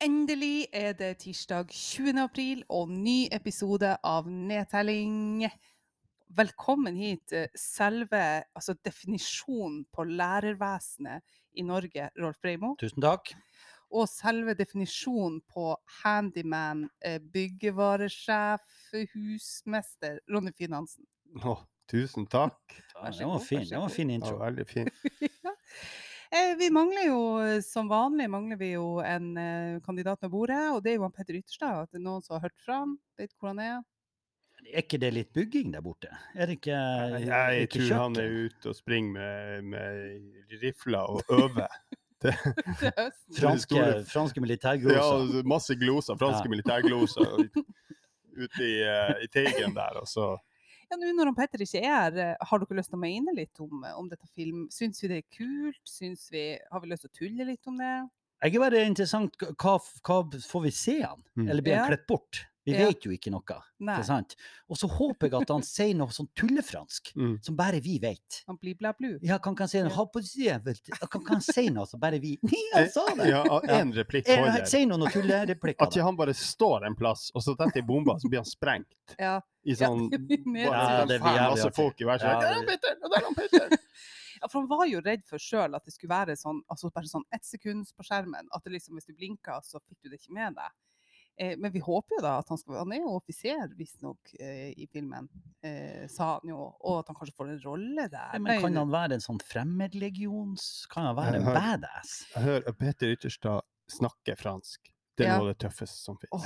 Endelig er det tirsdag 20. april og ny episode av Nedtelling. Velkommen hit, eh, selve altså definisjonen på lærervesenet i Norge, Rolf Breimo. Tusen takk. Og selve definisjonen på handyman, eh, byggevaresjef, husmester, Ronny Finn Hansen. Å, tusen takk. Ja, det var fin, det var fin Det intro. var veldig fint. Ja. Eh, Vi mangler jo, eh, som vanlig, mangler vi jo en eh, kandidat med bordet, og det er jo han Petter Ytterstad. At det er noen som har hørt fra han, vet hvor han er. Er ikke det litt bygging der borte? Er det ikke, Jeg, jeg ikke tror han er ute og springer med, med rifler og øver. Franske, franske Ja, militærgloser. Ja, masse gloser, franske Ja. militærgloser ute i, i Teigen der. Og så Ja, nå når Petter ikke er her, eh, har dere lyst til å mene litt om, om dette film? Syns vi det er kult? Syns vi, har vi lyst til å tulle litt om det? Jeg er bare interessant, hva, hva får vi se han? Mm. Eller blir han Ja. kledd bort? Vi Ja. vet jo ikke noe. Nei. Ikke sant? Og så håper jeg at han sier noe sånn tullefransk, mm. som bare vi vet. Han blir bla blu. Ja, kan, kan, si, kan, kan han si noe som bare vi han sa det! Ja, en replikk holder. Si noen tullereplikker. At han bare står en plass, og så detter bomba, så blir han sprengt. Ja. I sånn Ja, bare Ja, det blir masse folk i hver side. Ja, Der er det- han Petter! Og der er han Petter! ja, for han var jo redd for sjøl at det skulle være sånn, altså bare sånn ett sekund på skjermen. At det liksom, hvis du blinka, så fikk du det ikke med deg. Eh, men vi håper jo da at han skal Han er jo offiser, visstnok, eh, i filmen, eh, sa han jo. Og at han kanskje får en rolle der. Ja, men kan han være en sånn fremmedlegions... Kan han være en badass? Jeg hører Peter Ytterstad snakke fransk. Det er Ja. noe av det tøffeste som finnes.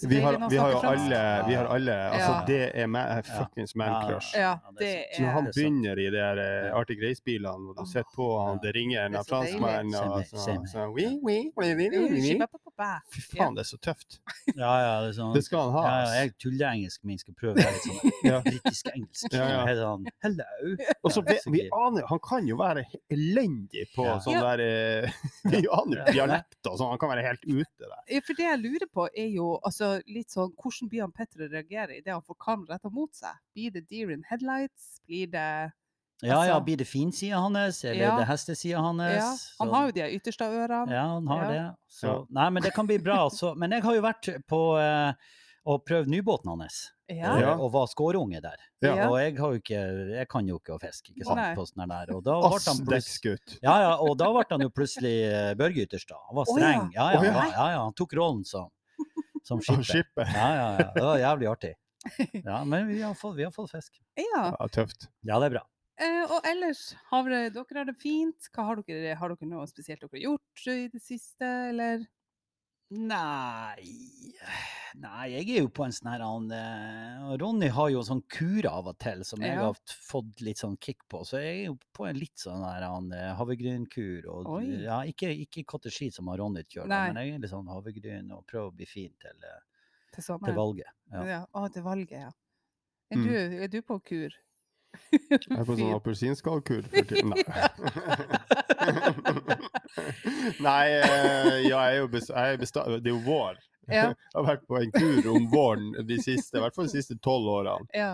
Så Vi har, vi har jo alle, vi har alle altså Ja. Det er ma- er fuckings man crush. Ja, det det er Så når han er begynner i de der eh, Arctic Race-bilene, og du sitter på han, det ringer en franskmann så og så, så. Skibba-ba-ba-ba. Fy faen, det er så tøft. Ja, ja, det er sånn Det skal han ha. ja, jeg tuller engelsk, men skal prøve å være litt sånn Ja. britisk engelsk. Ja, ja. Sånn hello. Og så så vi aner, Han kan jo være elendig på Ja. sånn Ja. der eh, Vi aner dialekter, og sånn. Han kan være helt ute der. Ja, For det jeg lurer på, er jo altså, litt sånn Hvordan blir han Petter å reagere idet han får kamera retta mot seg? Blir det deer in headlights? Blir det Ja, ja, Altså- blir det finsida hans, eller Ja. det hestesida hans? Ja, han Så- har jo de ytterste ørene. Ja, han har Ja. det. Så, Nei, men det kan bli bra. Så, men jeg har jo vært på eh, og prøvd nybåten hans, Ja. eh, Ja. og var skårunge der. Ja. Og jeg, har jo ikke, jeg kan jo ikke å fiske, ikke sant, på sånne der. Og da ble han plutselig Ja, ja, og da ble han jo plutselig eh, Børge Ytterstad. Han var streng. ja. Ja, ja, ja. han tok rollen som, som skipper. skipper. Ja, ja, ja. Det var jævlig artig. Ja, men vi har fått, vi har fått fisk. ja. Ja, tøft. Ja, det er bra. Eh, og ellers, har dere, dere har det fint? Hva har, dere, har dere noe spesielt dere har gjort i det siste, eller? Nei Nei, jeg er jo på en sånn her han, eh, Ronny har jo sånn kur av og til som jeg Ja. har fått litt sånn kick på, så jeg er jo på en litt sånn her han, eh, havregrynkur. Ja, ikke, ikke cottage som har Ronny kjørt, Nei. men jeg er litt sånn havregryn og prøver å bli fin til, eh, Til til valget. Ja. Ja. Å, til valget, ja. Er, Mm. du, er du på kur? Jeg er på sånn appelsinskallkur for tiden. Nei. Nei, eh, ja, jeg er jo Det er jo vår. Ja. Jeg har vært på en kur om våren de siste, i hvert fall de siste tolv årene. Ja.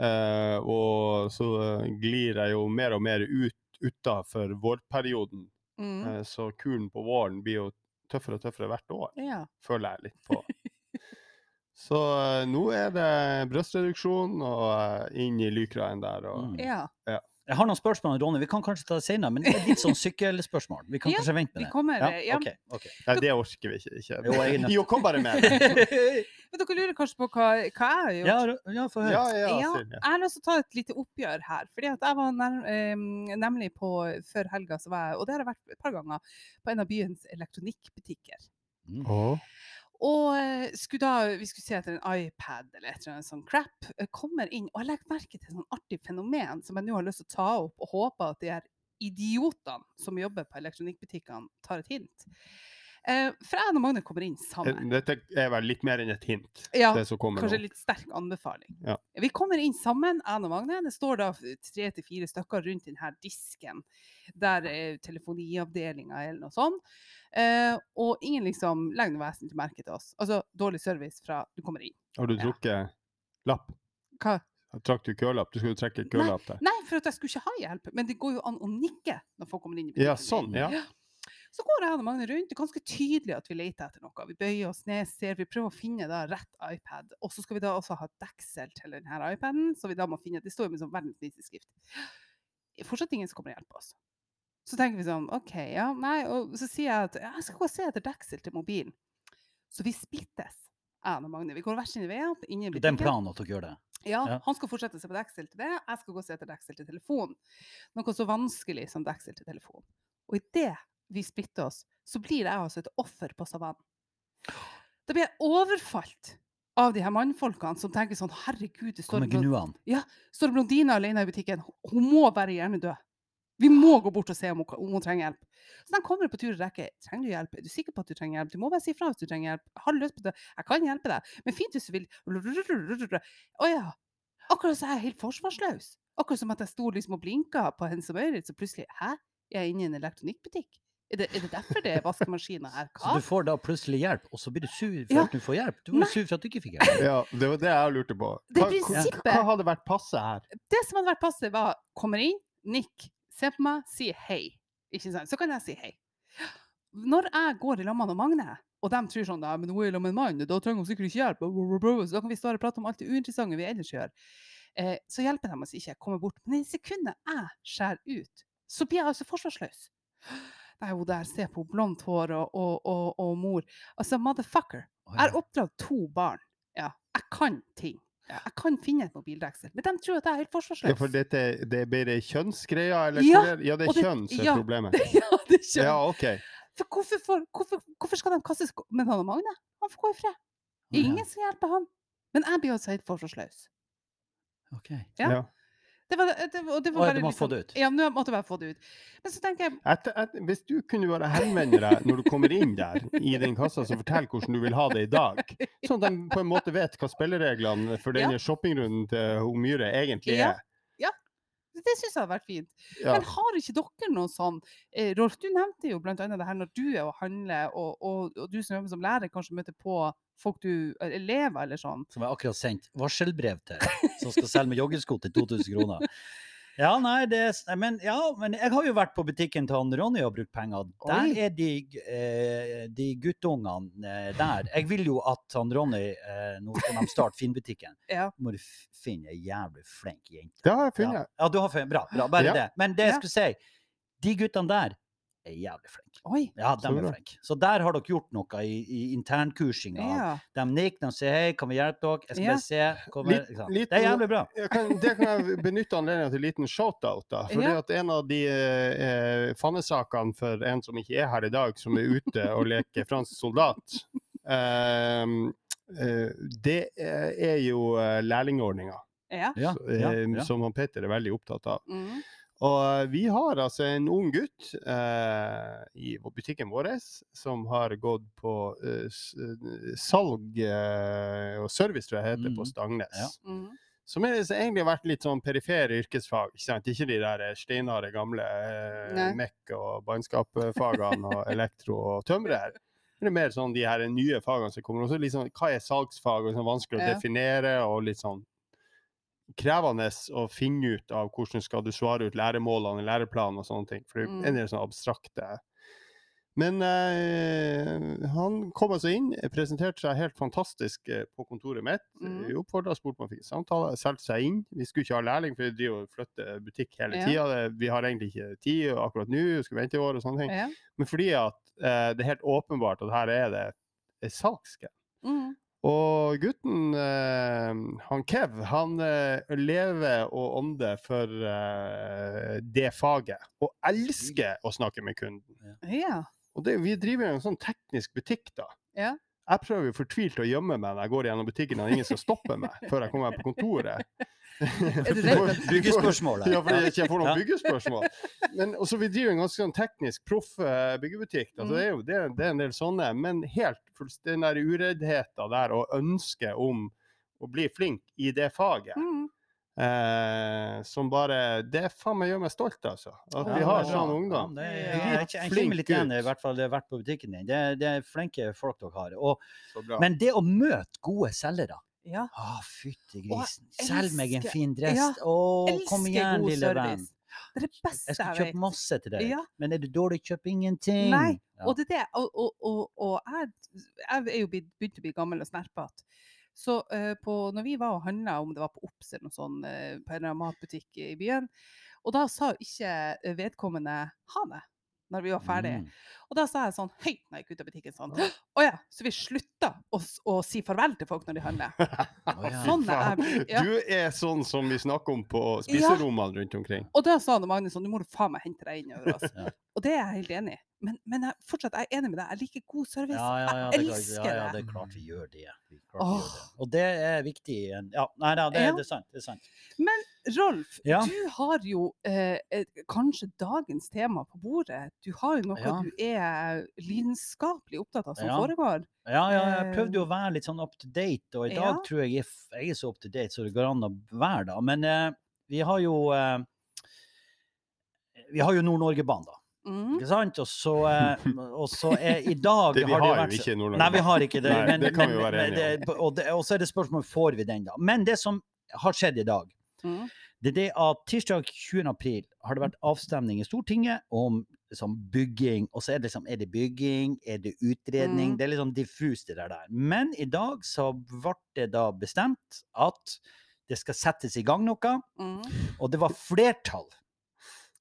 Uh, og så eh, glir jeg jo mer og mer ut utafor vårperioden. Mm. Uh, så kuren på våren blir jo tøffere og tøffere hvert år, ja. føler jeg litt på. Så uh, nå er det brystreduksjon og uh, inn i lykraen der. Og, Mm. ja. Jeg har noen spørsmål, Ronny. Vi kan kanskje ta det senere, men det er litt sånn sykkelspørsmål. Vi kan Ja, kanskje vente med det. kommer, eh, ja. ok, ok. Nei, det orker vi ikke. ikke. Jo, jeg er Jo, kom bare med det. Men dere lurer kanskje på hva, hva jeg har gjort? Ja, ja få høre. Ja, ja, Ja, jeg har lyst til å ta et lite oppgjør her. fordi at jeg var nær, em, nemlig på Før helga så var jeg, og det har jeg vært et par ganger, på en av byens elektronikkbutikker. Mm. Åh. Og eh, skulle da, vi skulle se etter en iPad eller et eller annet sånn crap, eh, kommer inn, og jeg legger merke til et sånn artig fenomen som jeg nå har lyst til å ta opp, og håper at de her idiotene som jobber på elektronikkbutikkene, tar et hint. Eh, for jeg og Magne kommer inn sammen. Dette er vel litt mer enn et hint, Ja, Kanskje nå. litt sterk anbefaling. Ja. Vi kommer inn sammen, jeg og Magne. Det står da tre til fire stykker rundt denne disken. Der er telefoniavdelinga eller noe sånt. Eh, og ingen liksom legger noe vesentlig merke til oss. Altså dårlig service fra du kommer inn. Har du Ja. drukket lapp? Hva? Trakk du kølapp? Du skulle jo trekke kølapp der. Nei, for at jeg skulle ikke ha hjelp. Men det går jo an å nikke når folk kommer inn i butikken. Ja, sånn, ja. Så går jeg og Magne rundt. Det er ganske tydelig at vi leter etter noe. Vi bøyer oss ned, ser, vi prøver å finne da rett iPad. Og så skal vi da også ha deksel til denne iPaden, så vi da må finne Det står jo med sånn verdens minste skrift. Fortsatt ingen som kommer og hjelper oss. Så tenker vi sånn, OK, ja, nei. Og så sier jeg at jeg skal gå og se etter deksel til mobilen. Så vi splittes, jeg og Magne. Vi går hver sine veier. inn i Det er en butikken. plan at dere gjør det. Ja, Ja. han skal fortsette å se på deksel til det. Jeg skal gå og se etter deksel til telefon. Noe så vanskelig som deksel til telefonen. Og idet vi splitter oss, så blir jeg altså et offer på savannen. Da blir jeg overfalt av de her mannfolkene som tenker sånn Herregud, det står blond- ja, står blondina alene i butikken. Hun må bare gjerne dø. Vi må gå bort og se om hun, om hun trenger hjelp. Så de kommer på tur og rekker. Trenger du hjelp? Er du sikker på at du trenger hjelp? Du må bare si fra hvis du trenger hjelp. Har du lyst på det? Jeg kan hjelpe deg. Men fint hvis du vil. Å ja. Akkurat så er jeg helt forsvarsløs. Akkurat som at jeg sto liksom og blinka på Hennes og Maurits, og plutselig Hæ? Jeg er inne i en elektronikkbutikk? Er det, er det derfor det er vaskemaskiner her? Så du får da plutselig hjelp, og så blir du sur for Ja. at du får hjelp. Du var Nei. sur for at du ikke fikk hjelp. Ja, det var det jeg lurte på. Det Hva, prinsippet- hva hadde vært passe her? Det som hadde vært passe, var kommer inn, nikk, se på meg, si hei. Ikke sant? Så kan jeg si hei. Når jeg går i lag med Magne, og de tror sånn «Nei, men hun er sammen med en mann, da trenger hun sikkert ikke hjelp, blah, blah, blah», så da kan vi stå her og prate om alt det uinteressante vi ellers gjør. Eh, så hjelper de oss ikke, kommer bort. Men i sekundet jeg skjærer ut, så blir jeg altså forsvarsløs. Er jo der, se på blondt hår og, og, og, og mor. Altså, motherfucker. Jeg ja. har oppdratt to barn. Ja, jeg kan ting. Jeg kan finne et mobildeksel. Men de tror at jeg er helt forsvarsløs. Ja, for dette, det er bare kjønnsgreier, eller? Ja, er- ja det er det- kjønn som er ja. problemet. ja, det skjønner Ja, jeg. OK. For hvorfor, for, hvorfor, hvorfor skal de kastes Men han og Magne, han får gå i fred. Ja. Ingen som hjelper han. Men jeg blir altså helt forsvarsløs. Ok. Ja. Ja. Det var, det, og det var bare du må liksom- få det ut. Ja, nå måtte jeg bare få det ut. Men så tenker jeg Et, et, hvis du kunne bare henvende deg når du kommer inn der i den kassa, så fortell hvordan du vil ha det i dag. Sånn at de på en måte vet hva spillereglene for Ja. denne shoppingrunden til Myhre egentlig Ja. Det syns jeg hadde vært fint. Ja. Men har ikke dere noe sånn eh, Rolf, du nevnte jo bl.a. det her når du er og handler, og, og, og du som jobber som lærer, kanskje møter på folk du Elever eller sånn. Som jeg akkurat sendt varselbrev til, som skal selge med joggesko til 2000 kroner. Ja, nei, det, men, ja, men jeg har jo vært på butikken til han Ronny og brukt penger. Der Oi. er de, eh, de guttungene eh, der. Jeg vil jo at han Ronny eh, Nå skal de starte Finn-butikken. Ja. Må du finne ei jævlig flink jente. Det har jeg Ja. funnet. ja, du har funnet Bra. bra bare Ja. det. Men det jeg Ja. skulle si, de guttene der er jævlig flink. Oi. Ja, de Så er flink. Så der har dere gjort noe i, i internkursinga. Ja. De nikker, de sier hei, kan vi hjelpe dere? SBC Ja. Kommer, Litt- litt- det er jævlig bra. Jeg kan, det kan jeg benytte anledningen til en liten shout-out. da. Fordi Ja. at En av de eh, fannesakene for en som ikke er her i dag, som er ute og leker fransk soldat, ehm, eh, det er jo eh, lærlingordninga, Ja. Ja, ja, eh, ja. som han Petter er veldig opptatt av. Mm. Og eh, vi har altså en ung gutt eh, i butikken vår som har gått på eh, eh, salg eh, og service, tror jeg heter, på Mhm. Stangnes. Ja. Mm. Som er, egentlig har vært litt sånn perifere yrkesfag. Ikke, sant? ikke de der eh, steinharde gamle eh, mekk- og bannskapfagene og elektro og tømrer. Men det er mer sånn de her nye fagene som kommer. Og så litt sånn, hva er salgsfag? og sånn Vanskelig å definere og litt sånn krevende å finne ut av hvordan skal du svare ut læremålene i læreplanen og sånne ting. For det er Mm. en del sånne abstrakte men eh, han kom altså inn, presenterte seg helt fantastisk eh, på kontoret mitt. Mm. Oppfordra, spurte om han fikk samtale, solgte seg inn. Vi skulle ikke ha lærling, for vi driver og flytter butikk hele Ja. Vi har egentlig ikke tid akkurat nå, vi skal vente i år og sånne ting. Ja. Men fordi at eh, det er helt åpenbart at her er det et salgsgame. Mm. Og gutten, eh, han Kev, han eh, lever og ånder for eh, det faget. Og elsker å snakke med kunden. ja. Og det, vi driver jo en sånn teknisk butikk, da. Ja. Jeg prøver jo fortvilt å gjemme meg når jeg går gjennom butikken og ingen skal stoppe meg før jeg kommer meg på kontoret. Byggespørsmål. Ja, fordi jeg ikke får noen byggespørsmål. Men også vi driver en ganske sånn teknisk proff eh, byggebutikk. altså, det er jo det, er- det er en del sånne. Men helt den der ureddheten der og ønsket om å bli flink i det faget, Mm. Eh, som bare Det faen meg gjør meg stolt, altså. At vi har sånn ungdom. Ja, det er, jeg, jeg, jeg kjenner litt igjen, i hvert fall det har vært på butikken din. Det, det er flinke folk dere har. Og, men det å møte gode selgere Ja. Å, fytti grisen. Selg meg en fin dress. ja, Å, kom igjen, lille venn. Det er det beste Jeg skal jeg kjøpe masse til deg. Ja. Men er du dårlig, kjøp ingenting. Nei, Ja. Og det er det. Og, og, og, og jeg, jeg er jo begynt å bli gammel og snerpete. Så eh, på, når vi var og handla, om det var på Ops eller noe sånt, eh, på en eller annen matbutikk i byen, og da sa ikke eh, vedkommende ha det når vi var ferdige. Mm. Og da sa jeg sånn høyt når jeg gikk ut av butikken sånn Å ja, så vi slutta å, å si farvel til folk når de handler? oh, ja. Sånn er jeg. Ja. Du er sånn som vi snakker om på spiserommene rundt omkring. Og da sa Magnus sånn, nå må du faen meg hente deg inn over oss. Ja. Og det er jeg helt enig i. Men, men jeg, fortsatt, jeg er enig med deg. Jeg liker god service. Ja, ja, ja, jeg det er elsker ja, ja, det. det er klart vi gjør det. Vi klart vi gjør det. Og det er viktig. Ja, nei, nei det, det er sant. Det er sant. Rolf, Ja. du har jo eh, kanskje dagens tema på bordet. Du har jo noe du er lidenskapelig opptatt av som Ja. foregår. Ja, jeg Eh, prøvde jo å være litt sånn up to date, og i dag tror jeg jeg jeg er så up to date så det går an å være, da. Men eh, vi har jo eh, Vi har jo Nord-Norge-banen, da. Mm. Ikke sant? Og så, eh, og så er i dag Det, vi har har det jo ikke Nei, Nord-Norge. vi har ikke det. Nei, men, det kan vi men- jo være enige om. Og det- og så er det spørsmål får vi den, da. Men det som har skjedd i dag, Mm. det er det at tirsdag 20. april har det vært avstemning i Stortinget om liksom, bygging. Og så er det liksom, er det bygging, er det utredning? Mm. Det er litt sånn diffust det der. Men i dag så ble det da bestemt at det skal settes i gang noe, Mm. og det var flertall.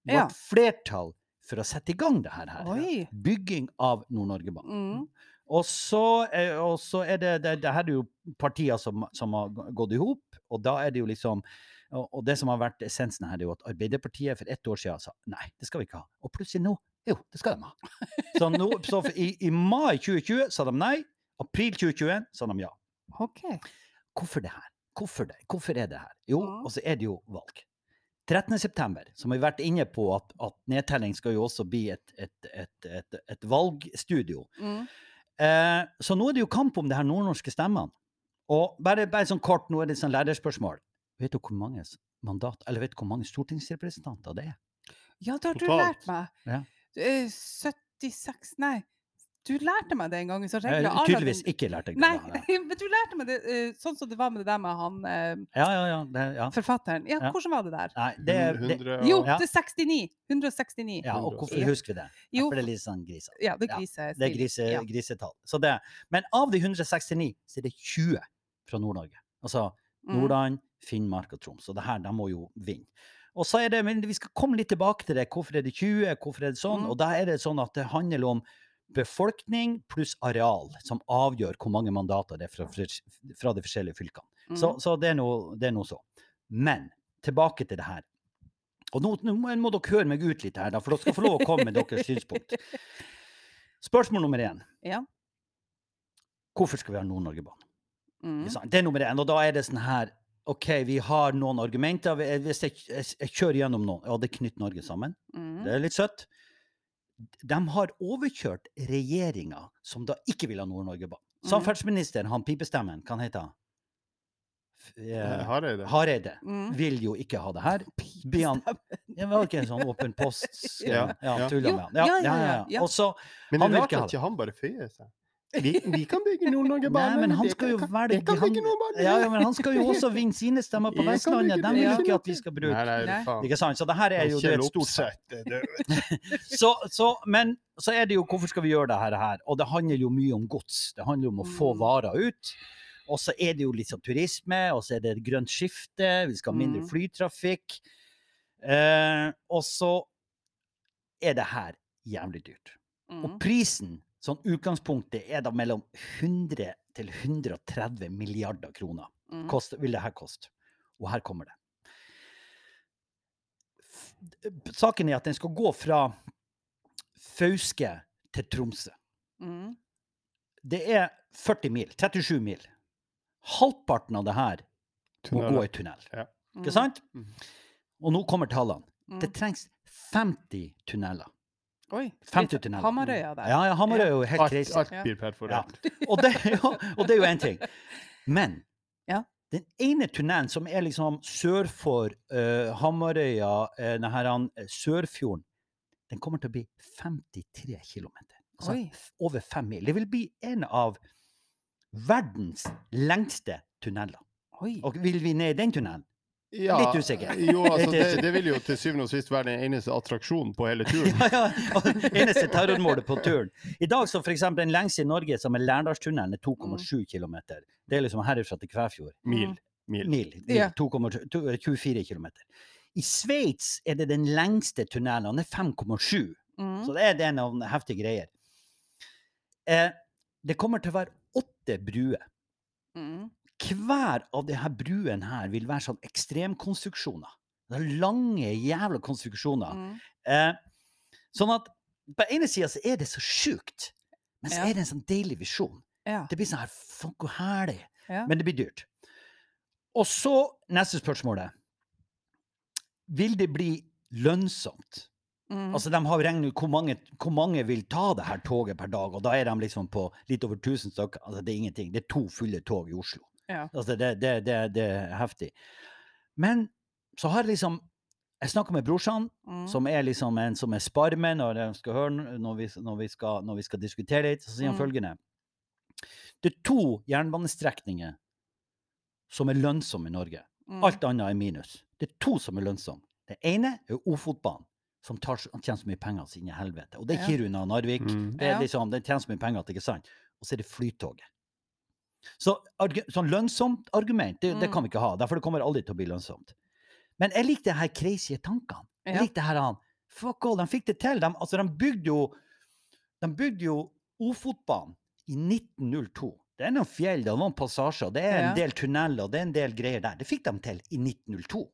Det Ja. var flertall for å sette i gang det her. her. Oi. Bygging av Nord-Norge-banen. Mm. Og så, eh, og så er det, det, det her er jo partier som, som har gått i hop, og da er det jo liksom og, det som har vært essensen her, er jo at Arbeiderpartiet for ett år siden sa nei, det skal vi ikke ha. Og plutselig nå, jo, det skal de ha. Så, nå, så i, i mai 2020 sa de nei, april 2021 sa de ja. OK. Hvorfor det her? Hvorfor det? Hvorfor er det her? Jo, og så er det jo valg. 13. september, som vi har vært inne på at, at nedtelling skal jo også bli et, et, et, et, et valgstudio. Mm. Eh, så nå er det jo kamp om det her nordnorske stemmene. Og bare, bare sånn kort, nå er det sånn lærerspørsmål. Vet du hvor mange mandat, eller vet du hvor mange stortingsrepresentanter det er? Ja, det har du lært meg. Ja. Eh, 76 Nei, du lærte meg det en gang. Så regler har tydeligvis min- ikke lærte jeg det. Nei, ja. men du lærte meg det eh, sånn som det var med det der med han eh, Ja, ja, ja. Det, ja. forfatteren. Ja, Ja. hvordan var det der? Nei, det, det, 100 og- Jo, det er 69. 169. ja, og hvorfor husker vi det? Ja, Jo, for det er litt sånn grisete. ja, det er Ja, grise. Det er grise, Ja. grisetall. Så det. Men av de 169, så er det 20 fra Nord-Norge. Altså Mm. Nordland, Finnmark og Troms. Og det her, de må jo vinne. Og så er det, men Vi skal komme litt tilbake til det. Hvorfor er det 20? Hvorfor er det sånn? Mm. Og da er det sånn at det handler om befolkning pluss areal, som avgjør hvor mange mandater det er fra, fra de forskjellige fylkene. Så, Mm. så det noe det er noe så. Men tilbake til det her. Og nå, nå må- må dere høre meg ut litt her, da, for dere skal få lov å komme med deres synspunkt. Spørsmål nummer én. Ja. Hvorfor skal vi ha Nord-Norge-banen? Mm. Det er nummer én. Og da er det sånn her OK, vi har noen argumenter. Hvis jeg, jeg, jeg kjører gjennom noen Ja, det knytter Norge sammen. Mm. Det er litt søtt. De har overkjørt regjeringa, som da ikke vil ha Nord-Norge-banen. Mm. Samferdselsministeren, han pipestemmen, hva heter han? Eh, eh, Hareide. Hareide. Mm. Vil jo ikke ha det her. Blir Det var ikke en sånn åpen post Ja, Ja, ja. tulla med han. Ja, ja, ja, ja, ja. ja, ja. Og så Men det vil er ikke han bare føyer seg. Vi, vi kan bygge Nord-Norge-banen. Men han skal jo velge han, ja, ja, men han skal jo også vinne sine stemmer på Vestlandet. De vil ikke at vi skal bruke Nei, nei. Ikke sant? Så det her er jo det er et stort er så, så, Men så er det jo hvorfor skal vi gjøre det her? her? Og det handler jo mye om gods. Det handler om å få Mm. varer ut. Og så er det jo litt sånn turisme, og så er det grønt skifte, vi skal ha mindre Mm. flytrafikk. Eh, og så er det her jævlig dyrt. Og Mm. prisen, sånn utgangspunktet, er da mellom 100 til 130 milliarder kroner. Mm. Kost, vil det her koste. Og her kommer det. Saken er at den skal gå fra Fauske til Tromsø. Mm. Det er 40 mil. 37 mil. Halvparten av det her må gå i tunnel. Ikke sant? Mhm. Og nå kommer tallene. Mm. Det trengs 50 tunneler. Oi. 50 tunneler. Hamarøya der. Ja, ja, Hamarøya er jo helt Alt, crazy. alt Ja. blir perforert. Og det, ja, og det er jo én ting. Men Ja. den ene tunnelen som er liksom sør for uh, Hamarøya, uh, denne uh, Sørfjorden, den kommer til å bli 53 km. Altså Oi. over fem mil. Det vil bli en av verdens lengste tunneler. Oi. Og vil vi ned i den tunnelen, Ja, Litt usikker. Jo, altså, det, det vil jo til syvende og sist være den eneste attraksjonen på hele turen. Ja, ja. og Eneste terrormålet på turen. I dag så eksempel den lengste i Norge, som er Lærdalstunnelen, er 2,7 km. Det er liksom herifra til Kvæfjord. Mil. Mil. Mil. mil Ja. 2,24 km. I Sveits er det den lengste tunnelen, den er 5,7. Mm. Så det er, det noen heftige greier. Eh, det kommer til å være åtte bruer. Mm. Hver av de her bruene her vil være sånn ekstremkonstruksjoner. Det er lange, jævla konstruksjoner. Mm. Eh, sånn at på ene sida så er det så sjukt, men så Ja. er det en sånn deilig visjon. Ja. Det blir sånn her Fuck, hvor herlig. Ja. Men det blir dyrt. Og så neste spørsmålet. Vil det bli lønnsomt? Mm. Altså, De har regnet ut hvor mange, hvor mange vil ta det her toget per dag, og da er de liksom på litt over 1000 stykker. Altså, det er ingenting. Det er to fulle tog i Oslo. Ja. Altså, det, det, det, det er heftig. Men så har jeg liksom Jeg snakka med brorsan, Mm. som er liksom en som er sparmen når, når, vi, når, vi skal, når vi skal diskutere litt. Så sier han Mm. følgende Det er to jernbanestrekninger som er lønnsomme i Norge. Mm. Alt annet er minus. Det er to som er lønnsomme. Det ene er Ofotbanen, som tar, tjener så mye penger siden i helvete. Og det er Ja. Kiruna og Narvik. Mm. Det er liksom, Den tjener så mye penger at det ikke er sant. Og så er det Flytoget. Så sånn lønnsomt argument, det, det Mm. kan vi ikke ha. Derfor det kommer aldri til å bli lønnsomt. Men jeg likte det her crazy tankene. Jeg Ja. liker det her han, Fuck all, de fikk det til. De, altså, de bygde jo de bygde jo Ofotbanen i 1902. Det er noen fjell, det er noen passasjer, det er en Ja. del tunneler, det er en del greier der. Det fikk de til i 1902.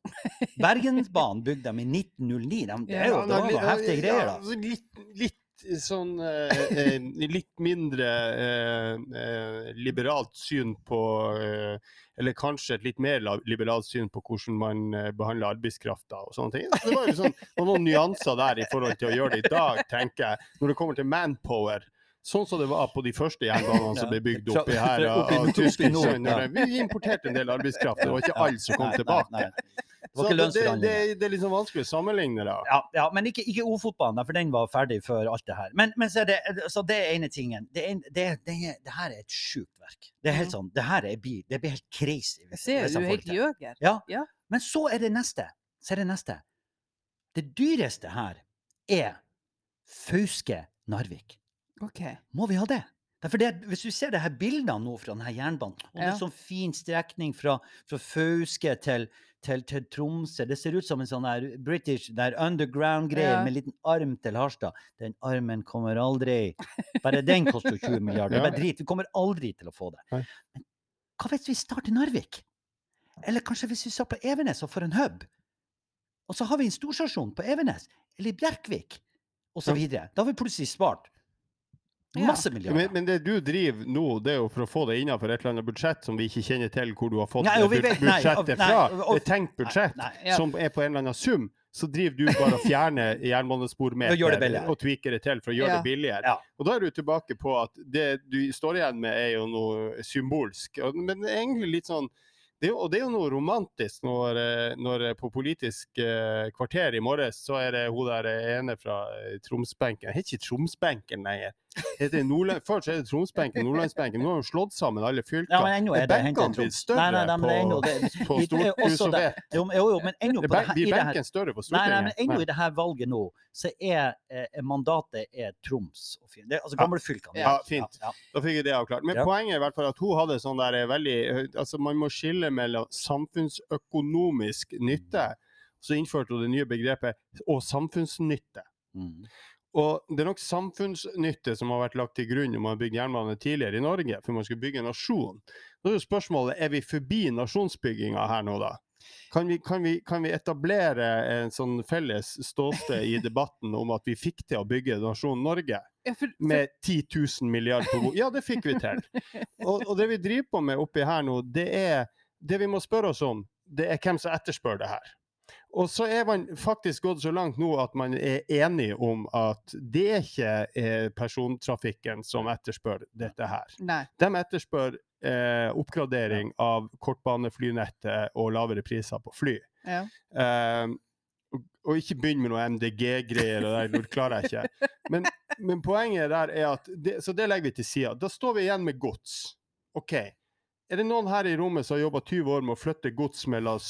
Bergensbanen bygde de i 1909. De, det, er jo, det var noen heftige greier, da. altså, litt, litt sånn eh, eh, Litt mindre eh, eh, liberalt syn på eh, Eller kanskje et litt mer liberalt syn på hvordan man eh, behandler arbeidskrafta og sånne ting. Det var jo sånn, noen nyanser der i forhold til å gjøre det i dag, tenker jeg. Når det kommer til manpower. Sånn som det var på de første jernbanene som ble bygd oppi her av, av ja. Vi importerte en del arbeidskraft, det var ikke alle som kom tilbake. Nei. Det var ikke det, det, det er liksom vanskelig å sammenligne da. Ja, ja, men ikke, ikke Ofotbanen, for den var ferdig før alt det her. Men, men så er det, så det er ene tingen. Det, er, det, det, er, det her er et sjukt verk. Det er helt sånn, det her er, det blir helt crazy. Jeg hvis- ser hvis du er helt det gjøger. Ja. Ja. Men så er det neste. Så er det neste. Det dyreste her er Fauske-Narvik. OK. Må vi ha det? Derfor det, hvis du ser det her bildene nå fra denne jernbanen, og det er sånn fin strekning fra, fra Fauske til, til, til Tromsø Det ser ut som en sånn her British underground-greie Ja. med en liten arm til Harstad. Den armen kommer aldri. Bare den koster 20 milliarder. Det er bare drit. Vi kommer aldri til å få det. Nei. Men hva hvis vi starter i Narvik? Eller kanskje hvis vi starter på Evenes og får en hub? Og så har vi en storstasjon på Evenes, eller i Bjerkvik, osv. Da har vi plutselig spart. Masse milliarder. Men, men det du driver nå, det er jo for å få det innenfor et eller annet budsjett som vi ikke kjenner til hvor du har fått Nei, vet- nei, og- budsjettet nei, fra. og- Det er tenkt budsjett Nei, Ja. som er på en eller annen sum. Så driver du bare og fjerner Og jernbanespormeter og tweaker det til for å gjøre Ja. det billigere. Ja. Og da er du tilbake på at det du står igjen med, er jo noe symbolsk. Men egentlig litt sånn det er, og det er jo noe romantisk når, eh, når på Politisk eh, kvarter i morges, så er det hun der ene fra eh, Tromsbenken. Det heter ikke Tromsbenken lenger. Det heter Nordland, før så er det Tromsbenken, Nordlandsbenken. Nå har de slått sammen alle fylkene. Ja, er benkene blitt større Nei, nei, nei, på, det- på i- stort også hus og det- Jo, jo, jo, men ennå Det på det Blir benken større på Nei, Stortinget? nei, men ennå i det her valget nå, så er eh, mandatet er Troms og Finnmark. Altså gamlefylkene. Ja, fint. Ja, Da fikk jeg det avklart. Men Ja. poenget er i hvert fall at hun hadde sånn der eh, veldig Altså, man må skille mellom samfunnsøkonomisk nytte, så innførte hun det nye begrepet, og samfunnsnytte. Mm. Og det er nok samfunnsnytte som har vært lagt til grunn når man har bygd jernbane tidligere i Norge, for man skulle bygge en nasjon. Da er jo spørsmålet er vi forbi nasjonsbygginga her nå, da? Kan vi, kan, vi, kan vi etablere en sånn felles ståsted i debatten om at vi fikk til å bygge nasjonen Norge? Med 10 000 milliarder på bord. Ja, det fikk vi til. Og, og det vi driver på med oppi her nå, det er Det vi må spørre oss om, det er hvem som etterspør det her. Og så er man faktisk gått så langt nå at man er enig om at det er ikke eh, persontrafikken som etterspør dette her. Nei. De etterspør eh, oppgradering av kortbaneflynettet og lavere priser på fly. Ja. Eh, og, og ikke begynn med noe MDG-greier, og det klarer jeg ikke. Men, men poenget der er at det, Så det legger vi til sida. Da står vi igjen med gods. OK. Er det noen her i rommet som har jobba 20 år med å flytte gods mellom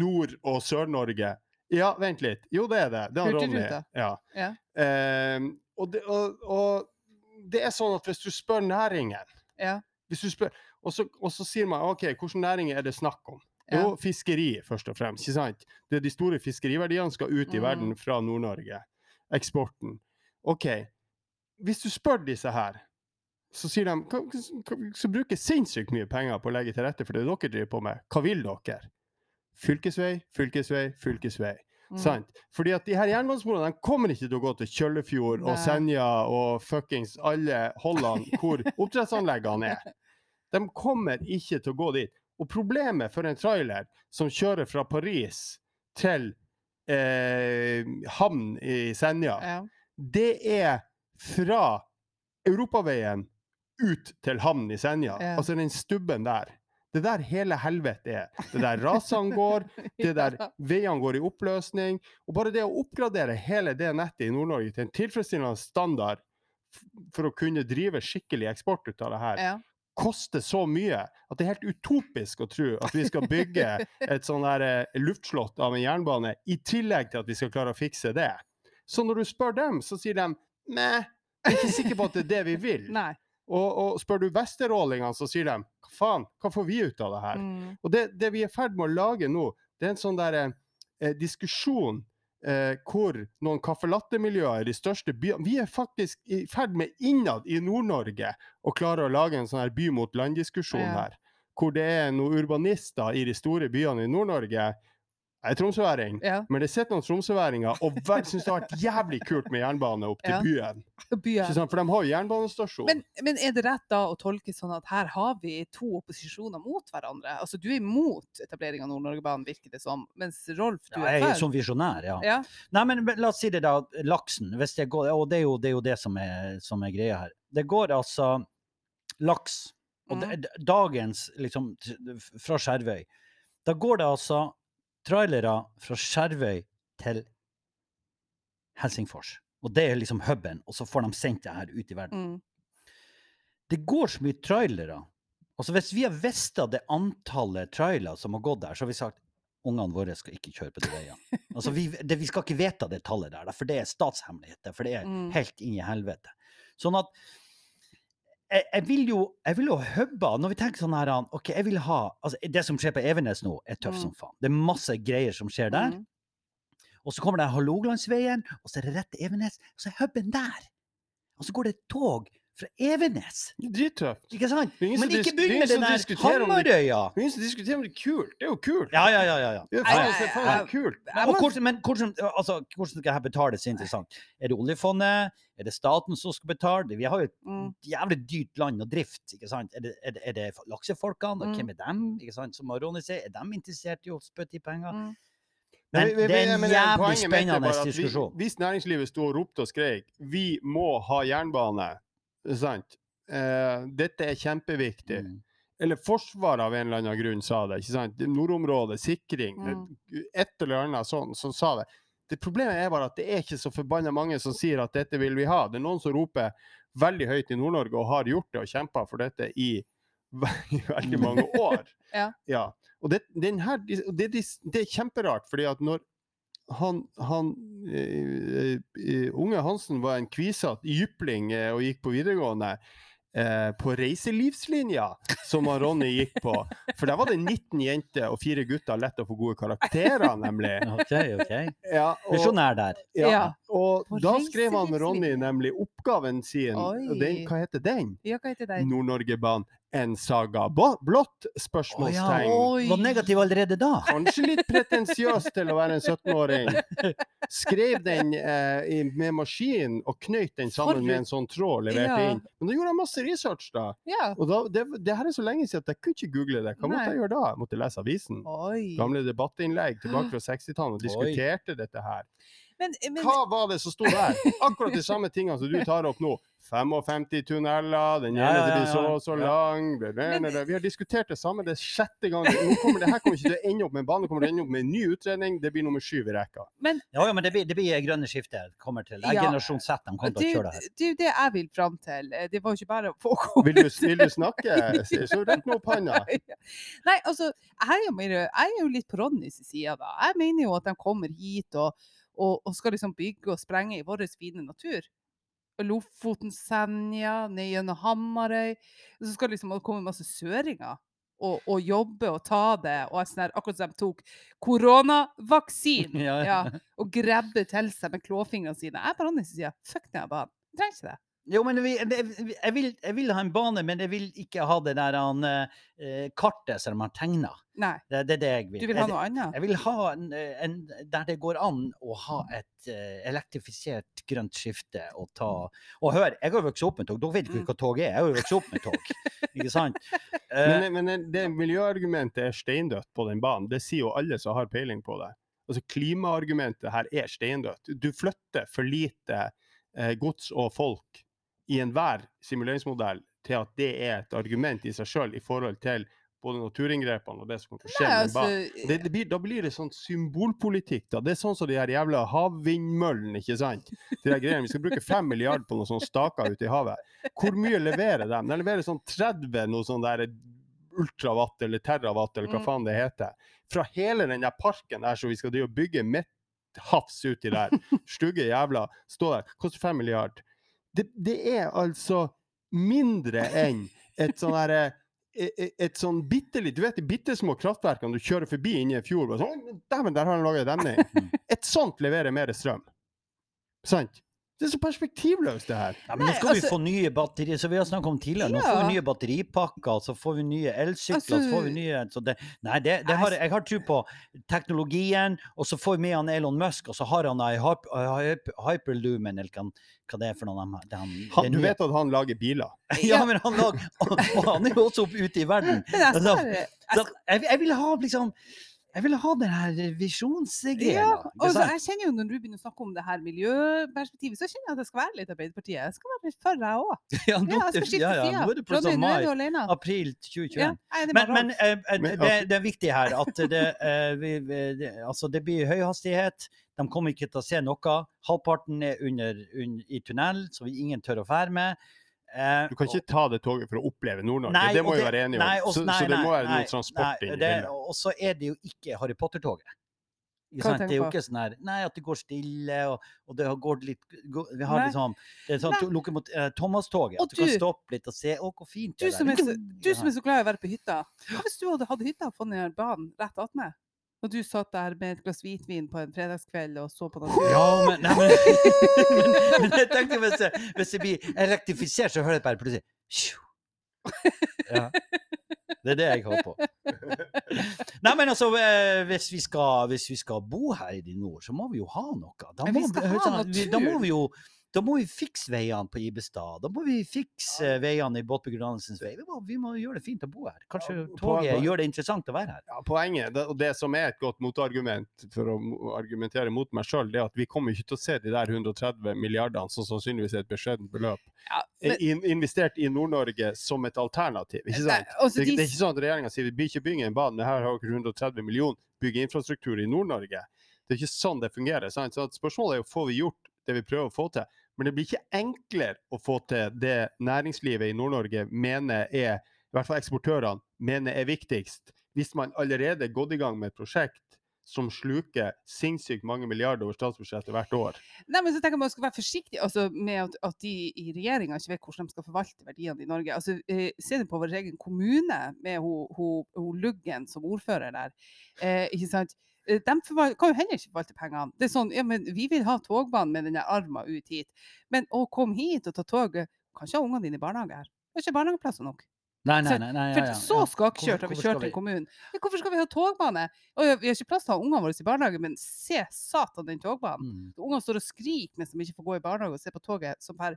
Nord- og Sør-Norge? Ja, vent litt. Jo, det er det. Det er Ronny. Ja. Ja. Eh, og, det, og, og det er sånn at hvis du spør næringen Ja. hvis du spør, og, så, og så sier man OK, hvilke næringer er det snakk om? Ja. Jo, fiskeri, først og fremst. ikke sant? Det er De store fiskeriverdiene skal ut i Mm. verden fra Nord-Norge. Eksporten. OK. Hvis du spør disse her, så sier de så hva- hva- skal bruke sinnssykt mye penger på å legge til rette for det dere driver på med. Hva vil dere? Fylkesvei, fylkesvei, fylkesvei. Mm. Sant? Fordi at de her jernbanesporene kommer ikke til å gå til Kjøllefjord og Senja og fuckings alle Holland hvor oppdrettsanleggene er. De kommer ikke til å gå dit. Og problemet for en trailer som kjører fra Paris til eh, havn i Senja, Ja. det er fra europaveien ut til havn i Senja. Ja. Altså den stubben der. Det er der hele helvete er. Det er der rasene går, det er der veiene går i oppløsning. Og bare det å oppgradere hele det nettet i Nord-Norge til en tilfredsstillende standard for å kunne drive skikkelig eksport ut av det her, Ja. koster så mye at det er helt utopisk å tro at vi skal bygge et sånn der eh, luftslott av en jernbane, i tillegg til at vi skal klare å fikse det. Så når du spør dem, så sier de Nei, jeg er ikke sikker på at det er det vi vil. Nei. Og, og spør du vesterålingene, så sier de hva faen, hva får vi ut av det her? Mm. Og det, det vi er i ferd med å lage nå, det er en sånn der, eh, diskusjon eh, hvor noen caffè latte-miljøer i de største byene Vi er faktisk i ferd med innad i Nord-Norge å klare å lage en sånn her by mot land-diskusjon Ja. her. Hvor det er noen urbanister i de store byene i Nord-Norge. Jeg er tromsøværing, Ja. men det sitter noen tromsøværinger og syns det har vært jævlig kult med jernbane opp til Ja. byen. Byen. Sånn, For de har jo jernbanestasjon. Men, men er det rett da å tolke sånn at her har vi to opposisjoner mot hverandre? Altså du er imot etablering av Nord-Norgebanen, virker det som, mens Rolf, du Ja, er jeg er for? som visjonær, ja. Ja. Nei, men men la oss si det da, laksen. Hvis det går, og det er jo det, er jo det som, er, som er greia her. Det går altså laks, og Mm. det, dagens liksom fra Skjervøy. Da går det altså trailere fra Skjervøy til Helsingfors. Og det er liksom huben, og så får de sendt det her ut i verden. Mm. Det går så mye trailere. Altså Hvis vi har visst det antallet trailere som har gått der, så har vi sagt ungene våre skal ikke kjøre på de veiene. Altså vi, det, vi skal ikke vite det tallet der, for det er statshemmeligheter. For det er Mm. helt inn i helvete. Sånn at jeg, jeg vil jo jeg vil jo hubbe Når vi tenker sånn her OK, jeg vil ha altså Det som skjer på Evenes nå, er tøft Mm. som faen. Det er masse greier som skjer der. Mm. Og så kommer det Hålogalandsveien, og så er det rett til Evenes, og så er huben der. Og så går det et tog fra Evenes. Drittøft. Ikke sant? Ingen Men ikke begynn med den der Hamarøya! Det er ingen som diskuterer om det er kult. Det er jo kult. Ja, ja, ja. ja, ja. Det er faen, kult. Men hvordan, altså, hvordan skal dette betales, er interessant. Er det oljefondet? Er det staten som skal betale? Vi har jo et Mm. jævlig dyrt land og drift. ikke sant? Er det, er det, er det laksefolkene? Og Mm. hvem er dem? ikke sant? Som Ronny sier, er de interessert i å spytte i penger? Mm. Men det er en jævlig spennende diskusjon. Hvis næringslivet sto og ropte og skrek vi må ha jernbane, sant? Eh, dette er kjempeviktig. Mm. Eller Forsvaret av en eller annen grunn sa det. ikke sant? Nordområdet, sikring, Mm. et eller annet sånn som sa det. Det Problemet er bare at det er ikke så forbanna mange som sier at dette vil vi ha. Det er noen som roper veldig høyt i Nord-Norge og har gjort det og kjempa for dette i ve- veldig mange år. Ja. Og det, den her, det, det, det er kjemperart, fordi at når han, han eh, unge Hansen var en kvisete jypling og gikk på videregående eh, på reiselivslinja, som Ronny gikk på. For der var det 19 jenter og fire gutter lett å få gode karakterer, nemlig. OK, OK. Ja, og, Visjonær der. ja, Ja. og På da skrev han Ronny nemlig oppgaven sin. Og den, hva heter den? Ja, hva heter den? Nord-Norgebanen. En saga blått? Spørsmålstegn. Oi. Var negativ allerede da? Kanskje litt pretensiøst til å være en 17-åring. Skrev den eh, i, med maskin og knøyt den sammen For- med en sånn tråd levert Ja. inn. Men da gjorde jeg masse research, da. Ja. Og da, det, det her er så lenge siden at jeg kunne ikke google det. Hva måtte jeg gjøre da? Jeg måtte lese avisen. Oi. Gamle debattinnlegg tilbake fra 60-tallet og Oi. diskuterte dette her. Men, men Hva var det som sto der? Akkurat de samme tingene som du tar opp nå. 55 tunneler, den ene ja, ja, blir så og så Ja. lang det, det, det, Vi har diskutert det samme, det er sjette gang. Nå kommer det her kommer ikke til å ende opp med en bane, kommer til å ende opp med en ny utredning. Det blir nummer syv i rekka. Men Ja, ja, men det blir, det blir grønne skiftet. Kommer til. Det er Ja. generasjon Z de kommer til å kjøre det her. det er jo det jeg vil fram til. Eh, Det var jo ikke bare å få komme Vil du, vil du snakke, så så rekk nå opp handa. Nei, altså, jeg er jo, jeg er jo litt på Ronnys side, da. Jeg mener jo at de kommer hit og, og, og skal liksom bygge og sprenge i vår fine natur. Lofoten, Senja, ned gjennom Hamarøy. Så skal liksom det komme masse søringer og, og jobbe og ta det. Og sånn akkurat som de tok koronavaksinen Ja, ja. ja, og grabbe til seg med klåfingrene sine. Jeg er på Ronnys side. Fuck den banen. Trenger ikke det. Jo, men vi, det, jeg, vil, jeg vil ha en bane, men jeg vil ikke ha det der han, eh, kartet som de har tegna. Det, det er det jeg vil. Du vil ha noe annet? Jeg vil ha en, en, der det går an å ha et eh, elektrifisert grønt skifte og ta Og hør, jeg har vokst opp med tog. Dere vet ikke Mm. hva tog er. Jeg har jo vokst opp med tog. ikke sant? Eh, Men, men det- det miljøargumentet er steindødt på den banen. Det sier jo alle som har peiling på det. Altså Klimaargumentet her er steindødt. Du flytter for lite eh, gods og folk i enhver simuleringsmodell til at det er et argument i seg sjøl i forhold til både naturinngrepene og det som kommer til å skje altså. Det, det blir, da blir det sånn symbolpolitikk. da. Det er sånn som de her jævla havvindmøllene, ikke sant? De der greiene. Vi skal bruke fem milliarder på noen sånne staker ute i havet. Hvor mye leverer de? De leverer sånn 30 noe sånn der ultravatt eller terravatt eller hva Mm. faen det heter. Fra hele den der parken der som vi skal drive og bygge midthavs uti der. Stygge jævla. Stå der. Koster fem milliarder. Det, det er altså mindre enn et sånn herre et, et- et sånn bitte litt, Du vet de bitte små kraftverkene du kjører forbi inni en fjord? og Sånn, Dæven, der har han laga demning! Et sånt leverer mer strøm. Sant? Det er så perspektivløst, det her. Ja, men nå skal skal vi altså- få nye batterier, som vi har snakket om tidligere. Nå får vi nye batteripakker, så får vi nye elsykler, så Altså- får vi nye så det, Nei, det, det har, jeg har tro på teknologien, og så får vi med han Elon Musk, og så har han ei hyp- hyp- hyperlumen, eller hva, hva det er for noe. Det, han, Han, det du vet at han lager biler? Ja, men han lager og, og han er jo også ute i verden. Men jeg Altså, Så jeg, jeg vil ha liksom Jeg vil ha den her visjonsgreia. Ja, altså, jeg kjenner jo når du begynner å snakke om det her miljøperspektivet, så kjenner jeg at det skal være litt Arbeiderpartiet. Jeg skal være litt for jeg òg. Ja, Ja, nå- jeg ja, ja, nå er det plutselig er mai. du. April 2021. Ja, jeg Men, men eh, eh, det, det er viktig her at det, eh, vi, vi, det, altså det blir høyhastighet. De kommer ikke til å se noe. Halvparten er under, under, i tunnel, så vi ingen tør å fære med. Eh, Du kan ikke ta det toget for å oppleve Nord-Norge. Det må vi være enige om. nei, også, nei, så det må være nei, noe transport nei, inn i det- Og så er det jo ikke Harry Potter-toget. Det er jo ikke sånn her Nei, at det går stille, og, og det har gått litt Vi har Nei. liksom Det er sånn eh, Thomas-toget. At du kan stoppe litt og se Å, hvor fint Du det som, er så, du som er så glad i å være på hytta, hva hvis du hadde hatt hytta på den banen rett attmed? Og du satt der med et glass hvitvin på en fredagskveld og så på naturen? Ja, men, nei, men, men, men jeg tenkte hvis det, hvis jeg blir elektrifisert, så hører jeg bare plutselig «Sju». ja. Det er det jeg håper. på. Nei, men altså, eh, hvis vi, skal, hvis vi skal bo her i nord, så må vi jo ha noe. Da må, vi ha da må vi jo da må vi fikse veiene på Ibestad. Da må vi fikse eh, veiene i Båtbyggerdansens vei. Vi må, vi må gjøre det fint å bo her. Kanskje Ja, toget gjør det interessant å være her. Ja, poenget, og det som er et godt motargument for å argumentere mot meg sjøl, er at vi kommer ikke til å se de der 130 milliardene, som sannsynligvis er et beskjedent beløp, Ja, men- in, investert i Nord-Norge som et alternativ. ikke Nei, altså, Det, de- det er ikke sånn at regjeringa sier vi blir ikke bygge en bane, her har dere 130 millioner, bygge infrastruktur i Nord-Norge. Det er ikke sånn det fungerer. Sant? Så at spørsmålet er jo får vi gjort det vi prøver å få til. Men det blir ikke enklere å få til det næringslivet i Nord-Norge mener er, i hvert fall eksportørene, mener er viktigst, hvis man allerede er gått i gang med et prosjekt som sluker sinnssykt mange milliarder over statsbudsjettet hvert år. Nei, men så tenker jeg man skal være forsiktig altså, med at, at de i regjeringa ikke vet hvordan de skal forvalte verdiene i Norge. Altså, eh, Se det på vår egen kommune med ho, Luggen som ordfører der. Eh, ikke sant? Eh, De kan jo heller ikke forvalte pengene. Det er sånn, ja, men Vi vil ha togbanen med denne armen ut hit. Men å komme hit og ta toget Kan ikke ha ungene dine i barnehage her. Det er ikke barnehageplasser nok. Nei, nei, For- nei. nei For ja, ja, så ja. skakkjørt har vi kjørt til kommunen. Ja, hvorfor skal vi ha togbane? Og vi har ikke plass til å ha ungene våre i barnehage, men se satan den togbanen. Mm, Ungene står og skriker mens de ikke får gå i barnehage og se på toget som her,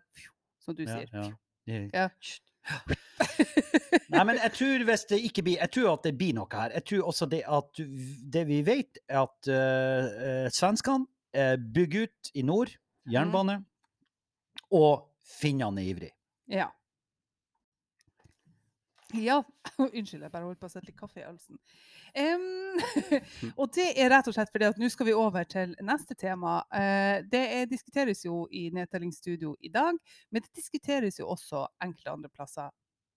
som du ja, sier. ja. Det- Ja. Nei, men jeg tror hvis det ikke blir Jeg tror at det blir noe her. Jeg tror også det at det vi vet, er at uh, svenskene eh, bygger ut i nord, jernbane, og finnene er ivrig. Ja. Ja, unnskyld, jeg bare holdt på å sette litt kaffe i halsen. Um, og det er rett og slett fordi at nå skal vi over til neste tema. Uh, det er, diskuteres jo i Nedtellingsstudio i dag, men det diskuteres jo også enkelte andre plasser.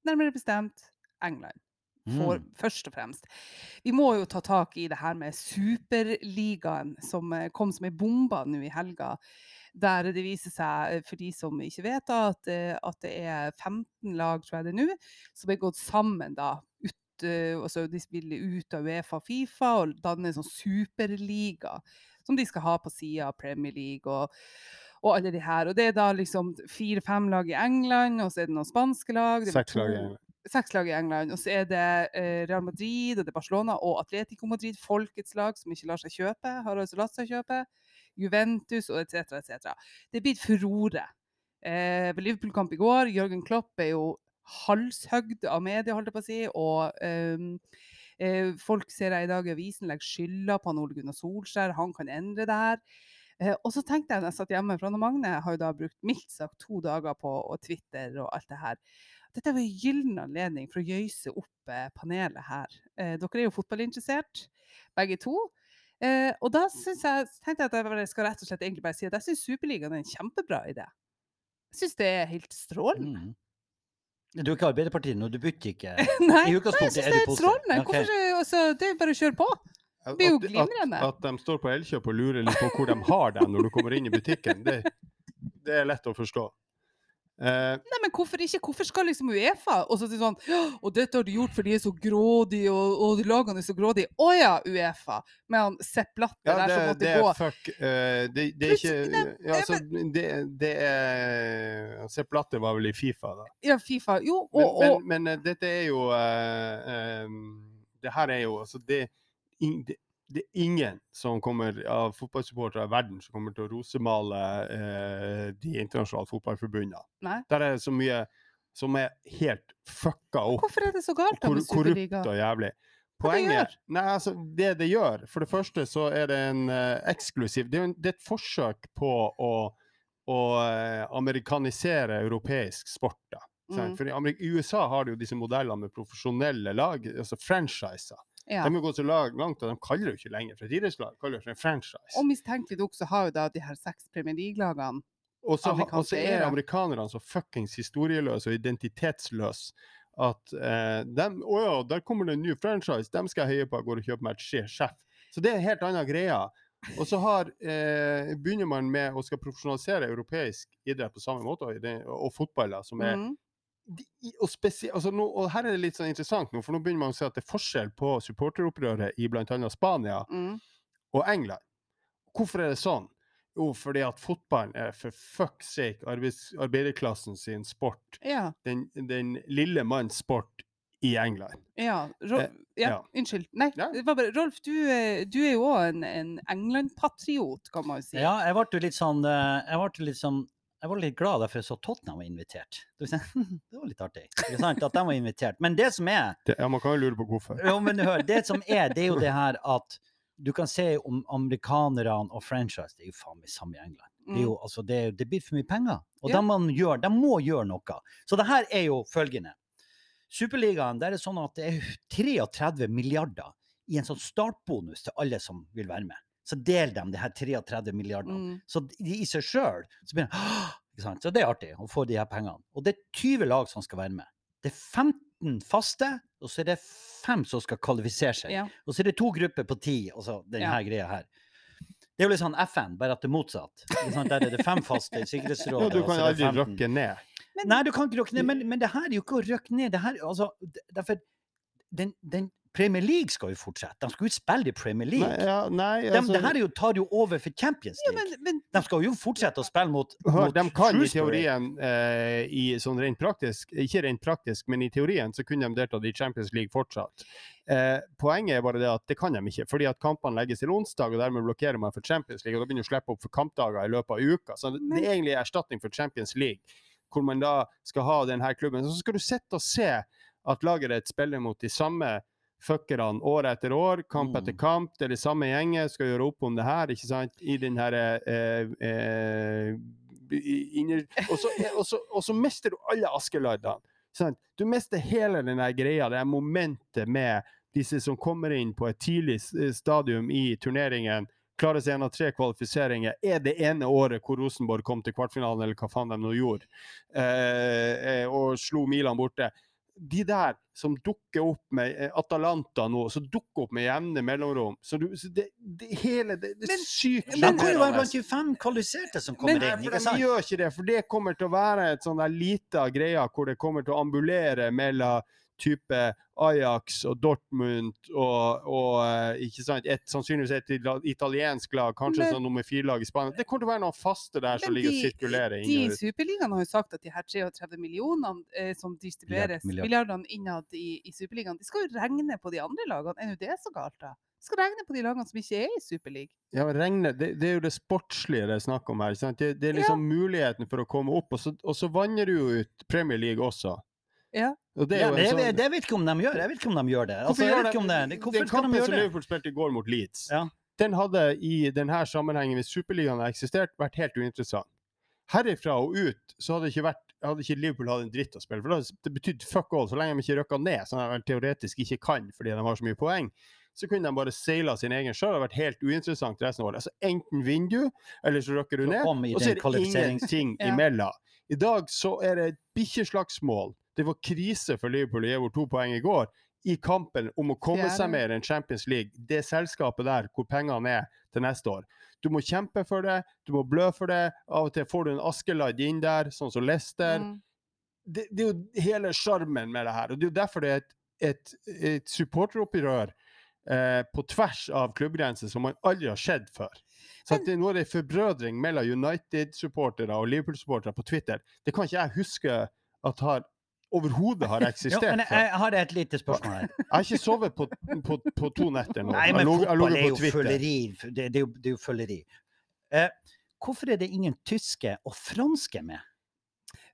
Nærmere bestemt England. For, Mm. Først og fremst. Vi må jo ta tak i det her med Superligaen, som eh, kom som ei bombe nå i helga. Der det viser seg, eh, for de som ikke vet, da, at, eh, at det er 15 lag, tror jeg det er nå, som er gått sammen da. Ut, eh, altså de spiller ut av Uefa og Fifa og danner en sånn superliga som de skal ha på sida av Premier League. og og alle de her. Og det er da liksom fire-fem lag i England, og så er det noen spanske lag. det Seks lag i England. seks lag i England. Og så er det Real Madrid, og det er Barcelona og Atletico Madrid, folkets lag, som ikke lar seg kjøpe. Har altså latt seg kjøpe. Juventus og etc. etc. Det er blitt furore. Eh, Liverpool-kamp i går, Jørgen Klopp er jo halshøgd av media, holdt jeg på å si. Og ehm, eh, folk ser jeg i dag i avisen legger skylda på han Ole Gunnar Solskjær. Han kan endre det her. Eh, og så tenkte jeg når jeg satt hjemme, for og Magne har jo da brukt mildt sagt to dager på og Twitter og alt det her. Dette var en gyllen anledning for å jøyse opp eh, panelet her. Eh, dere er jo fotballinteressert, begge to. Eh, og da synes jeg, tenkte jeg at jeg skal rett og slett egentlig bare si at jeg syns Superligaen er en kjempebra idé. Jeg syns det er helt strålende. Mm. Du er ikke Arbeiderpartiet nå, du bytter ikke. Nei, I jeg utgangspunktet syns er det er strålende. Okay. Hvorfor altså, det er bare å kjøre på. Det blir jo glimrende. at, at de står på Elkjøp og lurer litt på hvor de har deg når du kommer inn i butikken, det, det er lett å forstå. Eh, Nei, men hvorfor ikke? Hvorfor skal liksom Uefa og så si sånn Og dette har de gjort fordi de er så grådige, og, og de lagene er så grådige. Å ja, Uefa! Med han Sepp Latter ja, der som måtte det gå. er fuck uh, det, det er ikke ja, altså, det, det er Sepp Latter var vel i Fifa, da. Ja, Fifa. Jo, og, Men, men, men eh, dette er jo uh, um, Det her er jo altså det, in, det, det er ingen som kommer av fotballsupportere i verden som kommer til å rosemale eh, de internasjonale fotballforbundene. Der er det så mye som er helt fucka opp. Hvorfor er det så galt Kor korrupt og jævlig. Hva det Poenget? Nei, altså, det det gjør For det første så er det en uh, eksklusiv Det er, en, det er et forsøk på å, å uh, amerikanisere europeisk sport. da. Mm. For I USA har de jo disse modellene med profesjonelle lag, altså franchiser. Ja. De har gått så langt at de kaller det jo ikke lenger for et idrettslag, de kaller det for en franchise. Og mistenkelig nok så har jo da de her seks Premier League-lagene Og så, er amerikanerne så fuckings historieløse og identitetsløse at eh, dem, Å ja, der kommer det en ny franchise, dem skal jeg heie på, jeg går og kjøper meg et sjef. Så det er en helt annen greie. Og så har, eh, begynner man med å skal profesjonalisere europeisk idrett på samme måte, og, og fotball, som er mm. De, og, altså nå, og her er det litt sånn interessant nå, for nå begynner man å se at det er forskjell på supporteropprøret i bl.a. Spania Mm. og England. Hvorfor er det sånn? Jo, fordi at fotballen er for fuck's sake arbeids, arbeiderklassen sin sport. Ja. Den, den lille manns sport i England. Ja, Ro Eh, ja, ja. unnskyld. Nei, Ja. det var bare, Rolf, du, er- du er jo òg en, en England-patriot, kan man jo si. Ja, jeg ble litt sånn eh, Jeg ble litt sånn jeg var litt glad derfor jeg så Tottenham var invitert. Det var, det var litt artig. Ikke sant? At de var invitert. Men det som er Det, ja, man kan jo lure på hvorfor. Jo, men hør, det som er, det er jo det her at du kan se om amerikanerne og franchise, det er jo faen meg samme i England. Det, er jo, altså, det, det blir for mye penger. Og Mm. Ja. de, man gjør, de må gjøre noe. Så det her er jo følgende. Superligaen, der er det sånn at det er 33 milliarder i en sånn startbonus til alle som vil være med. Så deler de de her 33 milliardene. Mm. Så de, i seg sjøl så blir det ikke sant? Så det er artig å få de her pengene. Og det er 20 lag som skal være med. Det er 15 faste, og så er det fem som skal kvalifisere seg. Ja. Og så er det to grupper på ti, altså denne Ja. greia her. Det er jo litt sånn FN, bare at det er motsatt. Der er det fem faste i Ja, Sikkerhetsrådet. du og så kan aldri 15. røkke ned. Nei, du kan ikke røkke ned, men, men det her er jo ikke å røkke ned. Det her, altså, derfor, den, den Premier League skal jo fortsette. De skal jo spille i Premier Nei, League. ja, nei De, altså, det her er jo, tar jo over for Champions Ja, League. men, men De skal jo fortsette å spille mot, Hør, mot de kan i teorien, eh, i sånn rent praktisk, ikke rent praktisk, men i teorien så kunne de deltatt i Champions League fortsatt. Eh, poenget er bare det at det kan de ikke, fordi at kampene legges til onsdag, og dermed blokkerer man for Champions League, og da begynner du å slippe opp for kampdager i løpet av uka. Så det, det er egentlig erstatning for Champions League, hvor man da skal ha denne klubben. Så skal du sitte og se at laget ditt spiller mot de samme fuckerne år etter år, kamp Mm. etter kamp. Det er det samme gjenget, skal gjøre opp om det her, ikke sant, i den her eh, eh, og, så, er- mister du alle Askeladdene. Sant? Du mister hele den greia, det momentet med disse som kommer inn på et tidlig eh, stadium i turneringen, klarer seg gjennom tre kvalifiseringer, er det ene året hvor Rosenborg kom til kvartfinalen, eller hva faen de nå gjorde, eh, eh, og slo Milan borte. De der som dukker opp med eh, Atalanta nå, som dukker opp med jevne mellomrom så du, så det, det hele det, det Men- sykt Men men- kan jo være sjarmerende. blant de fem kvalifiserte som kommer Men- inn. Ikke sant? de gjør ikke det, for det kommer til å være et sånn der lita greie hvor det kommer til å ambulere mellom type Ajax og Dortmund og, og eh, ikke sant, et, sannsynligvis et italiensk lag, kanskje Men- sånn nummer fire-lag i Spania. Det kommer til å være noen faste der som de, ligger og sirkulerer De i. Superligaen har jo sagt at de her 33 millionene eh, som distribueres, Milliard- milliardene innad i, i Superligaen, de skal jo regne på de andre lagene. Er nå det så galt, da? De skal regne på de lagene som ikke er i Superligaen. Ja, regne, det, det er jo det sportslige det er snakk om her. Sant? Det, det er liksom muligheten for å komme opp, og så, og så vanner du jo ut Premier League også. Ja. Og det er Ja, jo det, sånn- det vet ikke om de gjør. Jeg vet ikke om de gjør det. Altså, Hvorfor jeg gjør vet ikke om det. Den Hvorfor den kampen de som? Liverpool spilte i går mot Leeds, Ja. den hadde i denne sammenhengen, hvis Superligaen hadde eksistert, vært helt uinteressant. Herifra og ut så hadde ikke, vært, hadde ikke Liverpool hatt en dritt å spille. For det, det betydde fuck all, så lenge de ikke røkka ned, som de vel teoretisk ikke kan fordi de har så mye poeng. Så kunne de bare seila sin egen sjø. Det hadde vært helt uinteressant resten av året. Altså, enten vinner du, eller så røkker du ned. Og så er det ingenting Ja. imellom. I dag så er det et bikkjeslagsmål. Det var krise for Liverpool å gi bort to poeng i går i kampen om å komme seg mer i en Champions League. Det selskapet der hvor pengene er til neste år. Du må kjempe for det, du må blø for det. Av og til får du en Askeladd inn der, sånn som Lester. Mm. Det, det er jo hele sjarmen med det her. og Det er jo derfor det er et, et, et supporteropprør eh, på tvers av klubbgrenser som man aldri har sett før. Så at det, nå er en forbrødring mellom United-supportere og Liverpool-supportere på Twitter. Det kan ikke jeg huske at har overhodet har eksistert. eksistert men jeg, jeg har et lite spørsmål her. Jeg har ikke sovet på, på, på to netter nå. Nei, Jeg men lå- jeg fotball er jo følgeri. føleri. Det, det, er jo, det er jo føleri. Eh, hvorfor er det ingen tyske og franske med?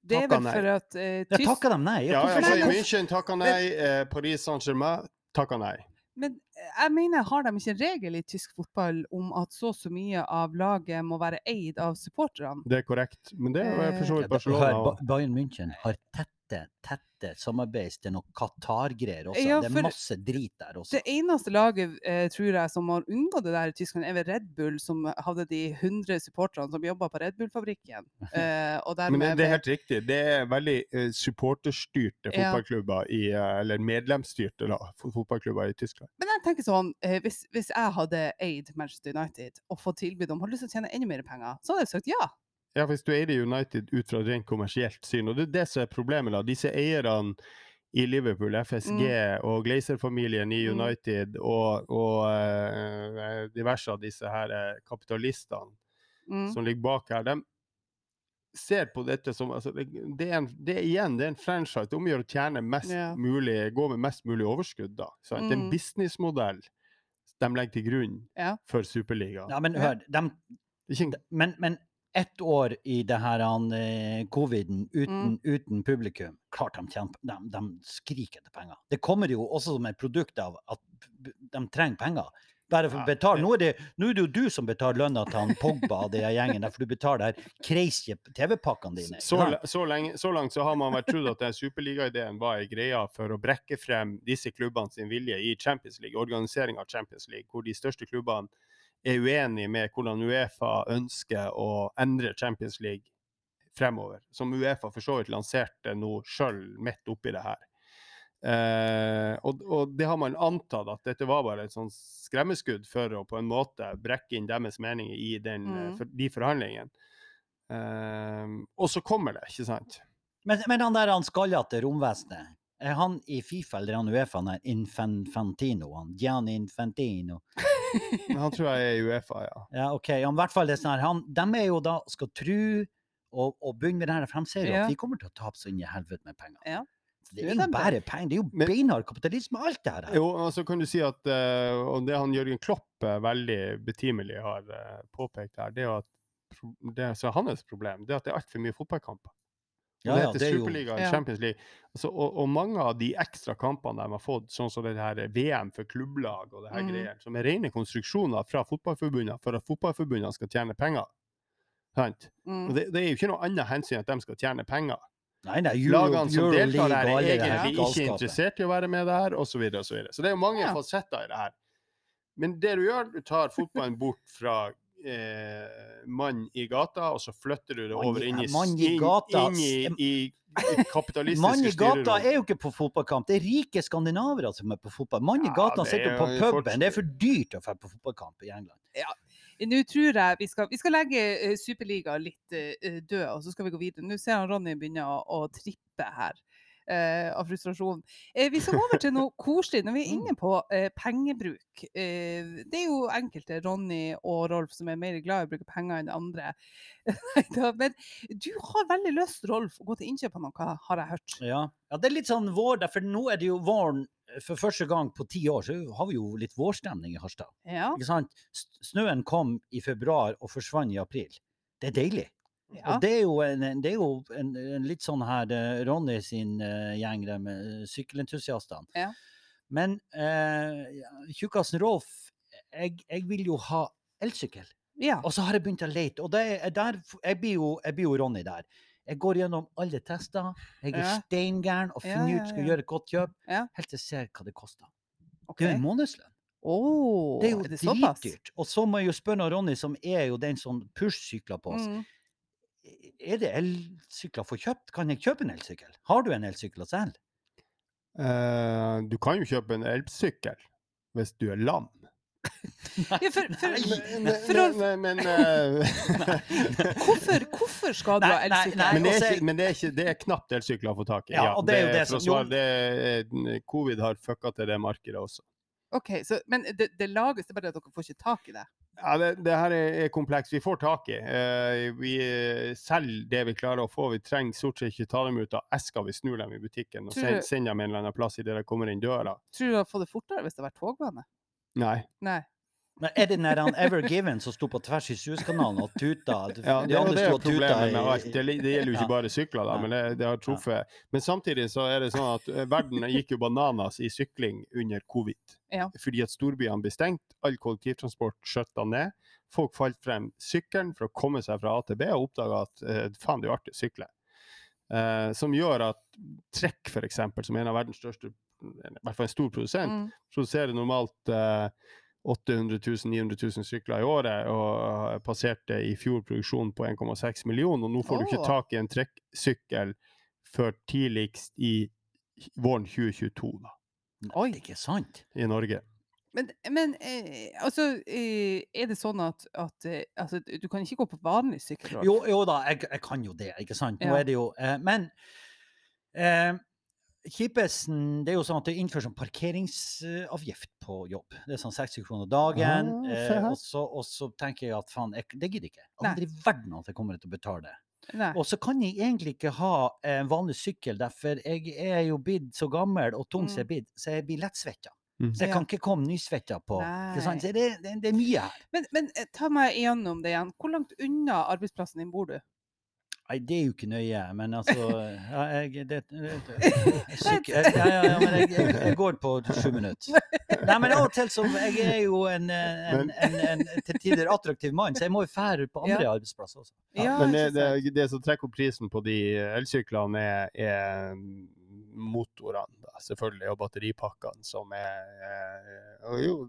Det er vel for at eh, Ja, takka takker de nei? Ja, ja, altså, Bayern? München takka nei. Eh, Paris Saint-Germain takka nei. Men eh, jeg mener, har de ikke en regel i tysk fotball om at så og så mye av laget må være eid av supporterne? Det er korrekt. Men det er for så vidt Barcelona Bayern München har tette, tette samarbeid til noe Qatar-greier også. Ja, det er masse drit der også. Det eneste laget eh, tror jeg som har unngått det der i Tyskland, er vel Red Bull, som hadde de 100 supporterne som jobba på Red Bull-fabrikken. Eh, Men det, det er helt riktig. Det er veldig eh, supporterstyrte fotballklubber i eh, Eller medlemsstyrte da, fotballklubber i Tyskland. Men jeg tenker sånn, eh, hvis, hvis jeg hadde eid Manchester United og fått tilbud om hadde lyst til å tjene enda mer penger, så hadde jeg sagt ja. Ja, hvis du eier United ut fra rent kommersielt syn, og det er det som er problemet. da, Disse eierne i Liverpool, FSG og Glazer-familien i Mm. United og, og uh, diverse av disse her eh, kapitalistene Mm. som ligger bak her, de ser på dette som altså, det, er en, det er igjen det er en franchise. Det er om å gjøre å tjene mest yeah. mulig, gå med mest mulig overskudd. da. Sant? Det er en Mm. businessmodell de legger til grunn Ja. for Superligaen. Ja, men hør, de, men, men ett år i det her han, eh, coviden uten, uten publikum, klart de, kjemper, de, de skriker etter penger. Det kommer jo også som et produkt av at de trenger penger. Bare for å Ja, betale. Nå er, det, nå er det jo du som betaler lønna til han Pogba og den gjengen, der, for du betaler her crazy TV-pakkene dine. Så, så, lenge, så langt så har man vært trodd at den superligaideen var ei greie for å brekke frem disse klubbene sin vilje i Champions League, organisering av Champions League, hvor de største klubbene er uenige med hvordan Uefa ønsker å endre Champions League fremover. Som Uefa for så vidt lanserte nå sjøl midt oppi det her. Eh, og, og det har man antatt at dette var bare et sånn skremmeskudd for å på en måte brekke inn deres meninger i den, eh, Mm. for, de forhandlingene. Eh, og så kommer det, ikke sant? Men, men han der han skallete romvesenet, er han i Fifa eller han Uefa, han er Infantino, han Gianni Infantino? Men han tror jeg er i Uefa, ja. Ja, OK. Han, i hvert fall det er sånn her, han, de er jo da skal tro og, og begynne med det her, for de ser jo Ja. at de kommer til å tape så inn i helvete med penger. Ja. Så Det er jo bare penger. Det er jo Men- beinhard kapitalisme, alt det her. Jo, og så kan du si at eh, Og det han Jørgen Klopp eh, veldig betimelig har eh, påpekt her, det er jo at pro- det som er hans problem, det er at det er altfor mye fotballkamper. Ja, det ja, heter det Superligaen, jo- Ja. Champions League. Altså, og, og mange av de ekstra kampene de har fått, sånn som det her VM for klubblag og det her mm. greier, som er rene konstruksjoner fra fotballforbundene for at fotballforbundene skal tjene penger. Sant? Mm. Og det, det er jo ikke noe annet hensyn at de skal tjene penger. Nei, nei, Euro, Lagene som deltar her, er egentlig ikke galskapet. interessert i å være med der, osv. Så, videre, og så, videre. så det er jo mange Ja. fasetter i det her. Men det du gjør, du tar fotballen bort fra eh, mann i gata, og så flytter du det over inn i, mann i inn, gata, inn i, i, i kapitalistiske Mann i gata styrerom. er jo ikke på fotballkamp, det er rike skandinavere som er på fotball. Mann i gata ja, sitter er på puben. fortsatt- Det er for dyrt å dra på fotballkamp i England. Nå tror jeg vi skal, vi skal legge eh, Superliga litt eh, død, og så skal vi gå videre. Nå ser han Ronny begynne å, å trippe her eh, av frustrasjon. Eh, vi skal over til noe koselig når vi er inne på eh, pengebruk. Eh, det er jo enkelte, Ronny og Rolf, som er mer glad i å bruke penger enn andre. Men du har veldig lyst, Rolf, å gå til innkjøp av noe, har jeg hørt. Ja. ja, det er litt sånn vår, for nå er det jo våren eh, for første gang på ti år, så har vi jo litt vårstemning i Harstad. Ja. Ikke sant? Snøen kom i februar og forsvant i april. Det er deilig. Ja. Og det er jo en, det er jo en, en litt sånn her eh, Ronny sin uh, gjeng der med sykkelentusiastene. Ja. Men eh, ja, tjukkasen Rolf, jeg, jeg vil jo ha elsykkel. ja. Og så har jeg begynt å lete. Og det er der, jeg, blir jo, jeg blir jo Ronny der. Jeg går gjennom alle tester. Jeg er Ja. steingæren og finner ja, ut skal gjøre et godt kjøp. Helt til jeg ser hva det koster. Okay. Det er en månedslønn. Oh, Det er jo det såpass? dritdyrt. Og så må jeg jo spørre Ronny, som er jo den som push-sykler på oss. Mm. Er det elsykler å få kjøpt? Kan jeg kjøpe en elsykkel? Har du en elsykkel å selge? Uh, du kan jo kjøpe en elsykkel hvis du er lam. Ja, for, for, Men, For men, men, men, eh, hvorfor, hvorfor skal du ha elsykkel? men, det er ikke, men det er ikke Det er knapt elsykler å få tak i. Ja, og det er jo det for som- svare, det er, Covid har fucka til det markedet også. Ok, så, Men det, det lages, det er bare at dere får ikke tak i det? Ja, det, det her er, komplekst. Vi får tak i. Uh, vi eh, selger det vi klarer å få. Vi trenger stort sett ikke ta dem ut av esker. Vi snur dem i butikken og send, sender dem en eller annen plass idet de kommer inn døra. Tror du du har fått det fortere hvis det har vært togbane? Nei. Nei. Men er det den der Ever Given som sto på tvers i Suezkanalen og tuta? Ja, det, andre det er jo problemet med alt. Det, det gjelder jo ikke Ja. bare sykler, da, men det, det har truffet. Men samtidig så er det sånn at eh, verden gikk jo bananas i sykling under covid. Ja. Fordi at storbyene ble stengt, all kollektivtransport skjøtta ned. Folk falt frem sykkelen for å komme seg fra A til B og oppdaga at eh, faen, det er jo artig å sykle. Uh, som gjør at Trekk, eksempel, som er en av verdens største, i hvert fall en stor produsent, Mm. produserer normalt eh, 800 000-900 000 sykler i året, og passerte i fjor produksjonen på 1,6 millioner. Og nå får du ikke tak i en trekksykkel før tidligst i våren 2022 da, Oi. Det er ikke sant. i Norge. Men, men eh, altså, eh, er det sånn at, at eh, altså, du kan ikke gå på vanlig sykkel? Jo, jo da, jeg, jeg kan jo det, ikke sant. Nå Ja. er det jo eh, Men kjipesten Det er jo sånn at det innføres sånn parkeringsavgift på jobb. Det er sånn 60 kroner dagen. Ah, eh, og, så, og så tenker jeg at faen, jeg, det gidder ikke. Aldri i verden at jeg kommer til å betale det. Nei. Og så kan jeg egentlig ikke ha en vanlig sykkel, derfor jeg er jo blitt så gammel og tung som jeg er blitt, så jeg blir lettsvetta. Mm. Så jeg kan ikke komme nysvetta på. Ikke sant? Så det, det, det er mye her. Men, men eh, ta meg igjennom det igjen. Hvor langt unna arbeidsplassen din bor du? Nei, det er jo ikke nøye, men altså ja, jeg, det, det, det, syk, ja, ja, ja, men jeg, jeg, jeg går på sju minutter. Nei, men av og til så Jeg er jo en, en, en, en, til tider attraktiv mann, så jeg må jo fære på andre Ja. arbeidsplasser også. Ja, men det, det, det som trekker opp prisen på de elsyklene, er, er motorene, da, selvfølgelig, og batteripakkene, som er, er jo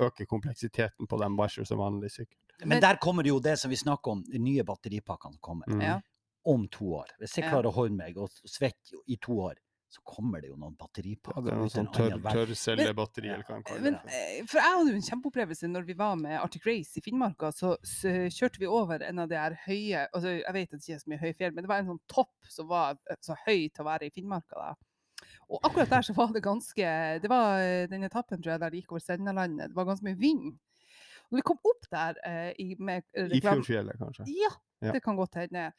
øker kompleksiteten på den versus en vanlig sykkel. Men der kommer jo det som vi snakker om, de nye batteripakkene som kommer. Mm. Ja. Om to år. Hvis jeg klarer å holde meg og svette i to år, så kommer det jo noen Ja, batteripakker. det er noe sånn en tørr, tørrcellebatteri, eller hva man kaller Men, det. for. eh, jeg hadde jo en kjempeopplevelse når vi var med Arctic Race i Finnmarka. Så, så kjørte vi over en av de her høye altså Jeg vet at det ikke er så mye høye fjell, men det var en sånn topp som var eh, så høy til å være i Finnmarka. da. Og akkurat der så var det ganske Det var eh, den etappen tror jeg, der det gikk over Sennalandet. Det var ganske mye vind. Når vi kom opp der eh, i, med eh, I Fjordfjellet, kanskje. Ja, Ja. det kan godt hende.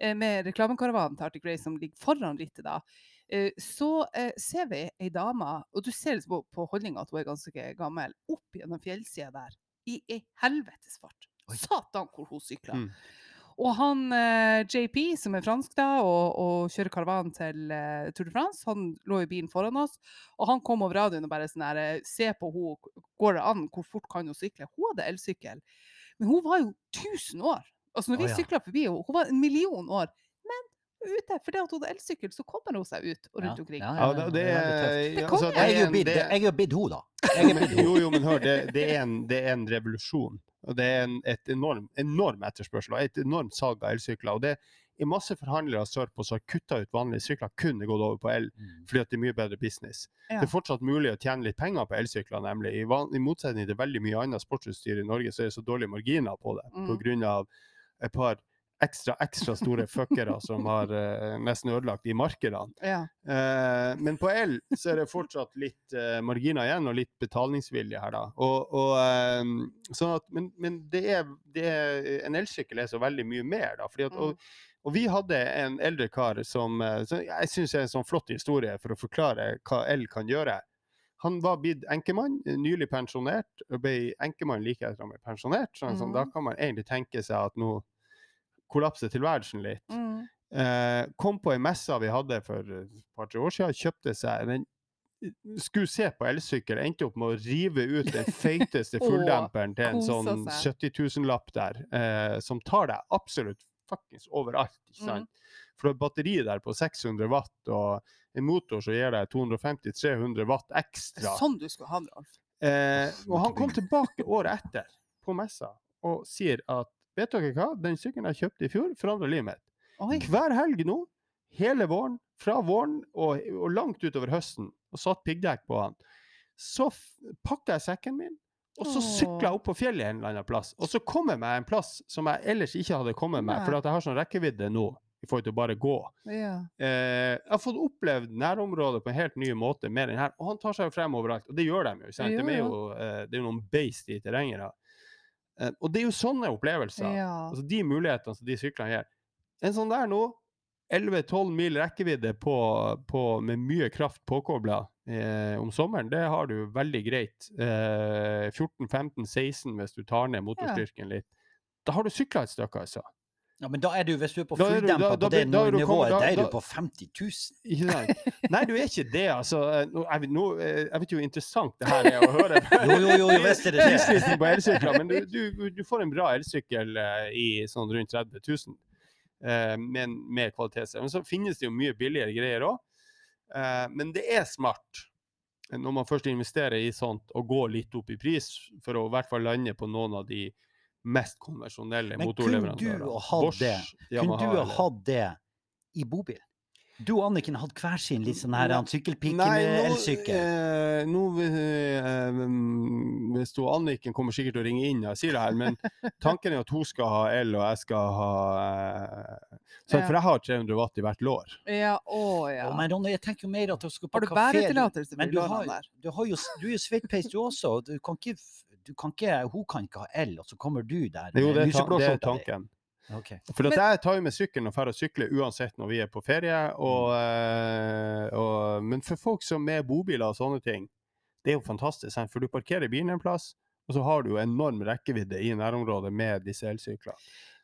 Eh, Med reklamekaravanen til Arctic Race som ligger foran rittet da. eh, Så ser vi ei dame, og du ser liksom på, på holdninga at hun er ganske gammel, opp gjennom fjellsida der i ei helvetes fart. Satan hvor hun sykla. Mm. Og han eh, JP, som er fransk da, og, og kjører karavanen til eh, Tour de France, han lå i bilen foran oss, og han kom over radioen og bare sånn her eh, Se på henne, går det an? Hvor fort kan hun sykle? Hun hadde elsykkel. Men hun var jo 1000 år Altså når vi oh, ja. sykla forbi henne, hun var en million år, men ute, fordi hun hadde elsykkel, så kommer hun seg ut og rundt omkring. Ja, Ja, det, det, er veldig er- Det kommer. altså, Jeg er jo bidd det- henne, da. Jo, jo, men hør, det, det, er, en, det er en revolusjon. Og det er en et enorm, enorm etterspørsel og et enormt salg av elsykler. Og det er masse forhandlere sørpå som har kutta ut vanlige sykler, kunne gått over på el Mm. fordi at det er mye bedre business. Ja. Det er fortsatt mulig å tjene litt penger på elsykler, nemlig. I, van, I motsetning til veldig mye annet sportsutstyr i Norge, så er det så dårlige marginer på det. Mm. På grunn av et par ekstra, ekstra store fuckere som har uh, nesten ødelagt de markedene. Ja. Uh, men på el så er det fortsatt litt uh, marginer igjen, og litt betalingsvilje her, da. Og, og, sånn at, men men det er, det er, en elsykkel er så veldig mye mer, da. Fordi at, Mm. og, og vi hadde en eldre kar som som Jeg syns er en sånn flott historie for å forklare hva el kan gjøre. Han var blitt enkemann, nylig pensjonert, og ble enkemann like etter han ble pensjonert. Sånn, sånn, da Mhm. kan man egentlig tenke seg at nå kollapser tilværelsen litt. Mm. Eh, kom på ei messe vi hadde for et par-tre år siden, kjøpte seg den skulle se på elsykkel, endte opp med å rive ut den feiteste fulldemperen til en sånn 70 000-lapp der, eh, som tar deg absolutt fuckings overalt. ikke Mm. For du har batteri der på 600 watt, og en motor som gir deg 250-300 watt ekstra. sånn du skulle ha det, Alf. Eh, og han kom tilbake året etter på messa og sier at vet dere hva, den sykkelen jeg kjøpte i fjor, forandra livet mitt. Oi. Hver helg nå, hele våren, fra våren og, og langt utover høsten, og satt piggdekk på han, så pakka jeg sekken min, og så sykla jeg opp på fjellet en eller annen plass. Og så kom jeg meg en plass som jeg ellers ikke hadde kommet meg, for jeg har sånn rekkevidde nå i forhold til å bare gå. Ja. Eh, jeg har fått opplevd nærområdet på en helt ny måte med den her, og han tar seg jo frem overalt. Og det gjør de jo. ikke jo. De er jo, eh, det er jo noen beist i terrenget. Eh, og det er jo sånne opplevelser. ja. Altså de mulighetene som de syklene gir. En sånn der nå, 11-12 mil rekkevidde på, på, med mye kraft påkobla eh, om sommeren, det har du veldig greit. Eh, 14-15-16 hvis du tar ned motorstyrken litt. Da har du sykla et stykke, altså. Ja, men da er du, hvis du er på Da er fulldempa da- da på det da er nivået, da- da er du på 50 000. Ikke sant? Nei, du er ikke det, altså. Eh, jeg, vet- nå, eh, jeg vet jo hvor interessant det her er å høre. Jo, jo, jo, visst er det det. På elsykler, men du, du, du får en bra elsykkel eh, i sånn rundt 30 000 eh, med, med kvalitet. Men så finnes det jo mye billigere greier òg. men det er smart når man først investerer i sånt, å gå litt opp i pris for å i hvert fall lande på noen av de mest konvensjonelle Men kunne du ha hatt det i bobil? Du og Anniken hadde hver sin litt sånn her sykkelpike med elsykkel. eh, nå eh, mm, Hvis du, Anniken kommer sikkert til å ringe inn og sier det her, men tanken er at hun skal ha el, og jeg skal ha eh, så, Ja. For jeg har 300 watt i hvert lår. Ja, å ja. Oh, Men Ronny, jeg tenker jo mer at du skal på Har du bæretillatelse Men du har, du har jo, du er jo sveitpeis du også. Du kan ikke, kan ikke, hun kan ikke ha el, og så kommer du der Jo, det er, ta, lyseblå tanken. Okay. For at Men- jeg tar jo med sykkelen og drar og sykler uansett når vi er på ferie. Og, eh, og, men for folk som er bobiler og sånne ting, det er jo fantastisk. For du parkerer bilen en plass, og så har du jo enorm rekkevidde i nærområdet med disse elsyklene.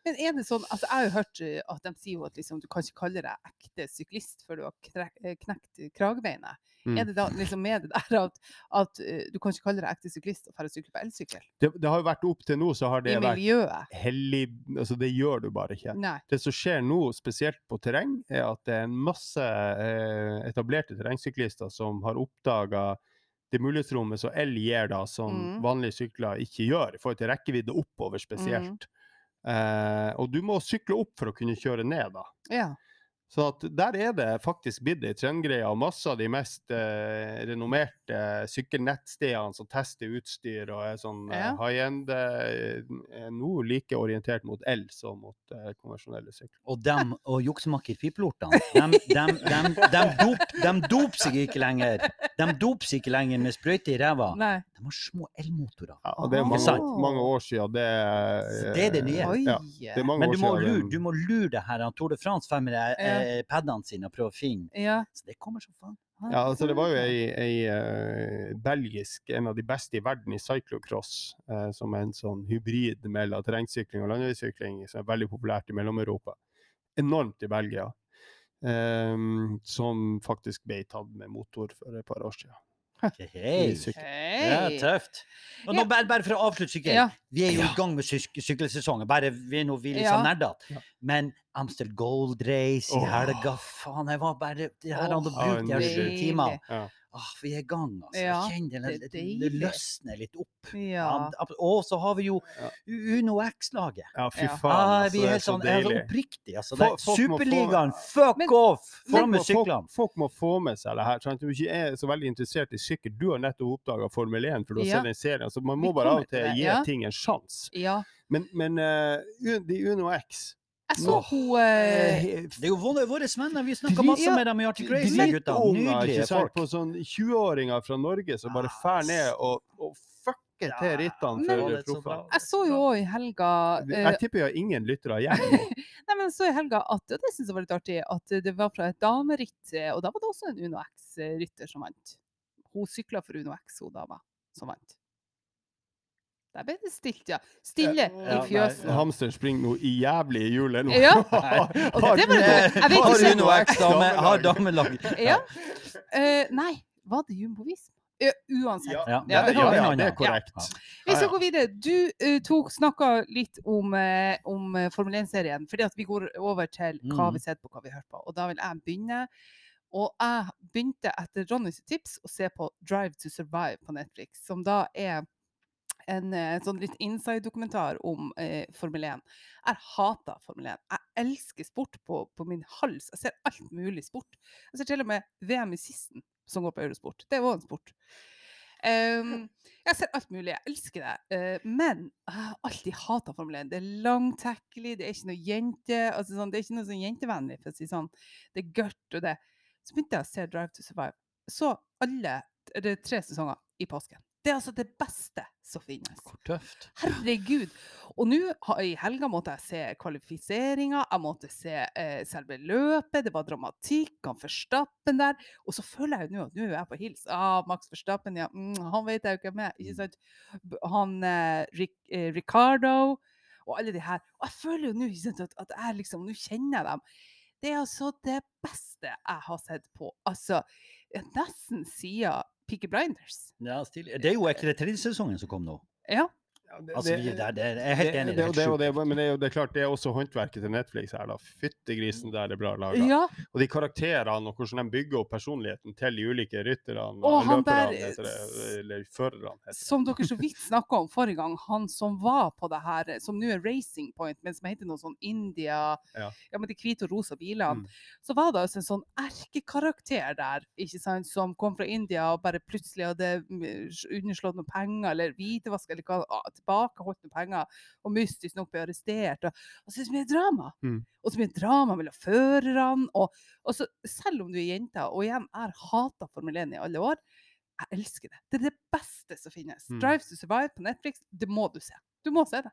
Men er det sånn, altså Jeg har jo hørt eh, at de sier jo at liksom, du kan ikke kalle deg ekte syklist før du har eh, knekt kragebeinet. Mm. Er det da liksom med det der at, at eh, du kan ikke kalle deg ekte syklist og dra og sykle på elsykkel? Det, det har jo vært opp til nå, så har det vært hellig Altså, det gjør du bare ikke. Nei. Det som skjer nå, spesielt på terreng, er at det er en masse eh, etablerte terrengsyklister som har oppdaga det mulighetsrommet som el gir, da, som Mm. vanlige sykler ikke gjør, i forhold til rekkevidde oppover spesielt. Eh, og du må sykle opp for å kunne kjøre ned, da. Ja. Så at der er det faktisk blitt ei trendgreie, og masse av de mest eh, renommerte sykkelnettstedene som tester utstyr og er sånn eh, Ja. high end, eh, er nå like orientert mot el som mot eh, konvensjonelle sykler. Og dem og juksemakker-pipelortene, dem, dem, dem, dem, dop, dem doper seg ikke lenger. De doper seg ikke lenger med sprøyte i ræva. Nei. De har små elmotorer. Ja, og det er mange, Sant. mange år siden. Det, Så det er det nye. Ja, det er mange Men år du må lure, den- du må lure det her. han Tour de France får med eh, padene sine og prøve å finne. Ja. Så det kommer som faen. Ja, altså det var jo ei, ei uh, belgisk, en av de beste i verden i cyclocross, uh, som er en sånn hybrid mellom terrengsykling og landeveissykling, som er veldig populært i Mellom-Europa. Enormt i Belgia. Um, som faktisk ble tatt med motor for et par år siden. Hei. Syk- Ja, tøft. Og Ja. bare, bare for å avslutte sykkel. Ja. Vi er jo i gang med syk sykkelsesongen. Bare vi er nå vi litt Ja. sånn nerdete. Men Amstel Gold Race i helga, faen, jeg var bare Det her hadde brukt de her sju deilig. Åh, vi er i gang, altså. Ja, jeg kjenner det, det det, det løsner litt opp. Ja. Og så har vi jo Uno X-laget. ja, fy faen. Ah, altså, vi det er helt sånn, er så deilig. oppriktig. Altså, Superligaen, fuck Men- off! Få Folk med folk, syklene! folk må få med seg det her. Sant? Du ikke er så veldig interessert i sykkel. Du har nettopp oppdaga Formel 1, for du har Ja. sett den serien. Så man må bare av og til til gi ja. ting en sjanse. ja. Men, men uh, de Uno X Jeg så hun eh, Det er jo våre, venner. Vi snakka masse med dem i Arctic Race, Nydelige folk. på sånn 20-åringer fra Norge som bare Ah, fær ned og, og fucker Ja, til rittene for er bra. Jeg så jo òg i helga uh, Jeg tipper jeg har ingen lyttere igjen. Nei, men så i helga at, og det syns jeg var litt artig, at det var fra et dameritt, eh, og da var det også en Uno X-rytter som vant. Hun sykla for Uno X, hun dama som vant. Der ble det stilt, ja. Stille Ja, i fjøsen. Hamsteren springer noe i jævlig i hjulet nå. Ja, Har- det du- var det- Har du noe X-dame, har damelag. Ja. Uh, nei, var det Jumbovisma? Uh, uansett. Ja, Ja, Ja, det ja, ja, vi. det er korrekt. Ja. Vi skal gå videre. Du uh, tok snakka litt om, uh, om eh, Formel 1-serien, fordi at vi går over til hva Mm. vi ser på, hva vi hører på. Og da vil jeg begynne. Og jeg begynte etter Ronnys tips å se på Drive to Survive på Netflix, som da er en eh, sånn litt inside-dokumentar om eh, Formel 1. Jeg hater Formel 1. Jeg elsker sport på, på min hals. Jeg ser alt mulig sport. Jeg ser til og med VM i sisten, som går på Eurosport. Det er òg en sport. Um, jeg ser alt mulig. Jeg elsker det. Uh, men jeg har alltid hata Formel 1. Det er langtekkelig, det er ikke noe jente... Altså sånn, det er ikke noe sånn jentevennlig, for å si sånn. Det er gørt og det. Så begynte jeg å se Drive to Survive. Så alle det er tre sesonger i påsken. Det er altså det beste som finnes. Hvor tøft. Herregud. Og nå i helga måtte jeg se kvalifiseringa, jeg måtte se eh, selve løpet, det var dramatikk, han Forstappen der. Og så føler jeg jo nå at nå er jeg på hils. Ah, Max Forstappen, ja. Mm, han vet jeg jo ikke er. Ikke sant? Han eh, Ric eh, Ricardo og alle de her. Og jeg føler jo nå at, at jeg liksom Nå kjenner jeg dem. Det er altså det beste jeg har sett på. Altså, nesten siden Peaky Blinders. Ja, stilig. Det er jo ikke det tredje sesongen som kom nå. Ja. Ja, det- Altså, det- det, er- det, er- er helt enig. det- Det er det- og helt det- sjukt. Men det er jo det er klart, det er også håndverket til Netflix her, da. Fyttegrisen der er bra laga. ja. Og de karakterene og hvordan de bygger opp personligheten til de ulike rytterne og, Og løperne, det, eller førerne. som dere så vidt snakka om forrige gang, han som var på det her, som nå er Racing Point, men som heter noe sånn India Ja. Ja, med de hvite og rosa bilene. Mm. Så var det altså en sånn erkekarakter der, ikke sant, som kom fra India og bare plutselig hadde mm, underslått noen penger, eller hvitevask, eller hva, tilbakeholdt noen penger, og mystisk nok ble arrestert. Og, og så er det så mye drama. Mm. Og så mye drama mellom førerne. Og, og så, selv om du er jente, og igjen, jeg har hata Formel 1 i alle år, jeg elsker det. Det er det beste som finnes. Mm. Drives to Survive på Netflix, det må du se. Du må se det.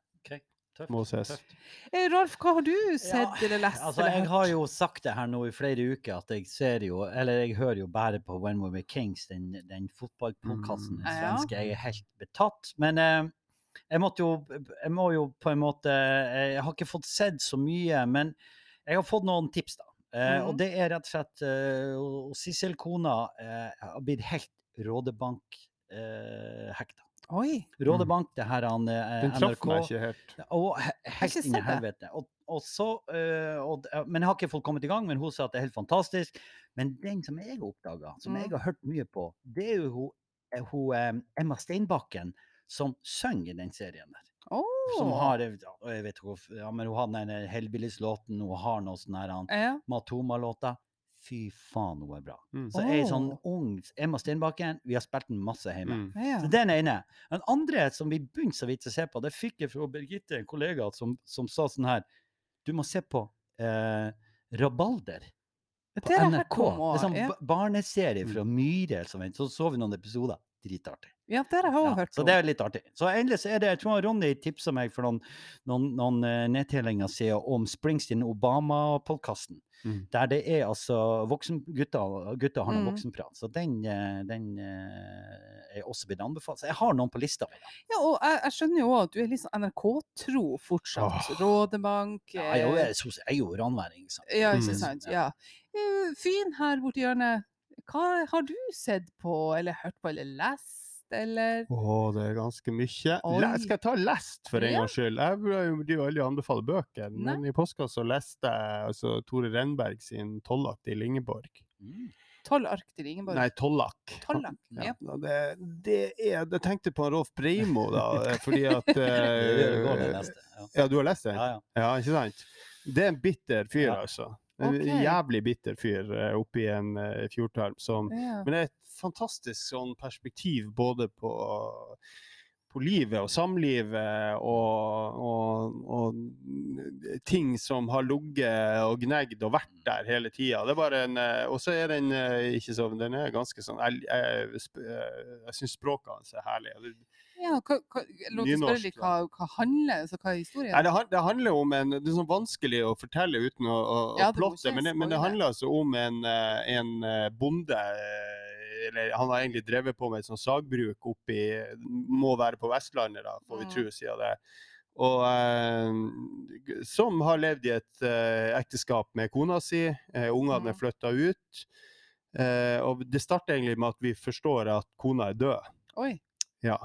Tøft, Må ses. tøft. Eh, Rolf, hva har du sett eller lest? Altså, jeg har jo sagt det her nå i flere uker, at jeg ser jo, eller jeg hører jo bare på When We Were Kings, den, den fotballpodkasten, Mm. svenske. Jeg er helt betatt. Men eh, jeg måtte jo, jeg må jo på en måte eh, Jeg har ikke fått sett så mye, men jeg har fått noen tips, da. Eh, Mhm. Og det er rett og slett uh, Sissel kona eh, har blitt helt Rådebank-hekta. Oi. Rådebank, det her han, eh, Den traff meg ikke helt. Og he- helt inn i helvete. Og, og så, uh, og, men jeg har ikke fått kommet i gang, men hun sa at det er helt fantastisk. Men den som jeg oppdaga, som Mm. jeg har hørt mye på, det er jo hun, eh, hun eh, Emma Steinbakken som synger i den serien der. Oh. Som har eh, jeg vet ikke, hvor- ja, men Hun har den Hellbillies-låten, hun har noe sånn her han, ja. Matoma-låta. Fy faen, hun er bra. Mm. Så er sånn ung Emma Steinbakken. Vi har spilt den masse hjemme. Mm. ja. Så den ene. Den andre som vi begynte så vidt å se på, det fikk jeg fra Birgitte, en kollega, som, som sa sånn her Du må se på eh, Rabalder på NRK. Det er sånn ja. barneserie fra Myhre. Så så vi noen episoder. Dritartig. ja, det har jeg Ja, hørt så det er litt artig. Så endelig så er det Jeg tror Ronny tipsa meg for noen, noen, noen eh, nedtellinger siden om Springsteen Obama-podkasten. Mm. Der det er altså voksen, gutter, har noe Mm. voksenprat. Så den, eh, den eh, er også blitt anbefalt. Så jeg har noen på lista. da. Ja, og jeg, jeg skjønner jo at du er litt sånn NRK-tro fortsatt. Åh. Rådebank. Ja, jeg, er jo- jo- ranværing. ikke sant? Ja, ikke Mm. sant. Ja. Fin her borti hjørnet. Hva har du sett på, eller hørt på, eller lest, eller Å, det er ganske mye. Oi. Skal jeg ta lest for en Ja. gangs skyld? Jeg burde jo aldri anbefale bøker, Nei. men i postkassa leste jeg altså, Tore Renberg sin 'Tollakt i Lingeborg'. Mm. Tolv ark til Ingeborg? Nei, 'Tollak'. Tollak, ja. Ja, det, det er Jeg tenkte på Rolf Breimo, da, fordi at uh, går det. Ja. Ja, du har lest den? Ja, ja. Ja, ikke sant? Det er en bitter fyr, Ja. altså. En okay. jævlig bitter fyr eh, oppi en uh, fjordtarm som yeah. Men det er et fantastisk sånn perspektiv både på, på livet og samlivet og, og, og ting som har ligget og gnegd og vært der hele tida. Det bare en eh, Og så er den eh, ikke så Den er ganske sånn Jeg, jeg, eh, jeg syns språket hans er herlig. Ja, hva, hva, spørre litt hva, hva handler altså, Hva er historien? Nei, det, han- det handler om en Det er sånn vanskelig å fortelle uten å, å, å Ja, plotte, men, det- men det handler altså om en, eh, en eh, bonde eh, Eller han har egentlig drevet på med et sånt sagbruk oppi Må være på Vestlandet, da, får vi tro, siden det. Og eh, som har levd i et eh, ekteskap med kona si. Eh, ungene er flytta ut. Eh, og det starter egentlig med at vi forstår at kona er død. Oi. Ja.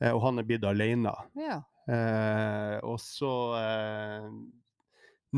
Eh, og han er blitt alene. Ja. Eh, og så eh,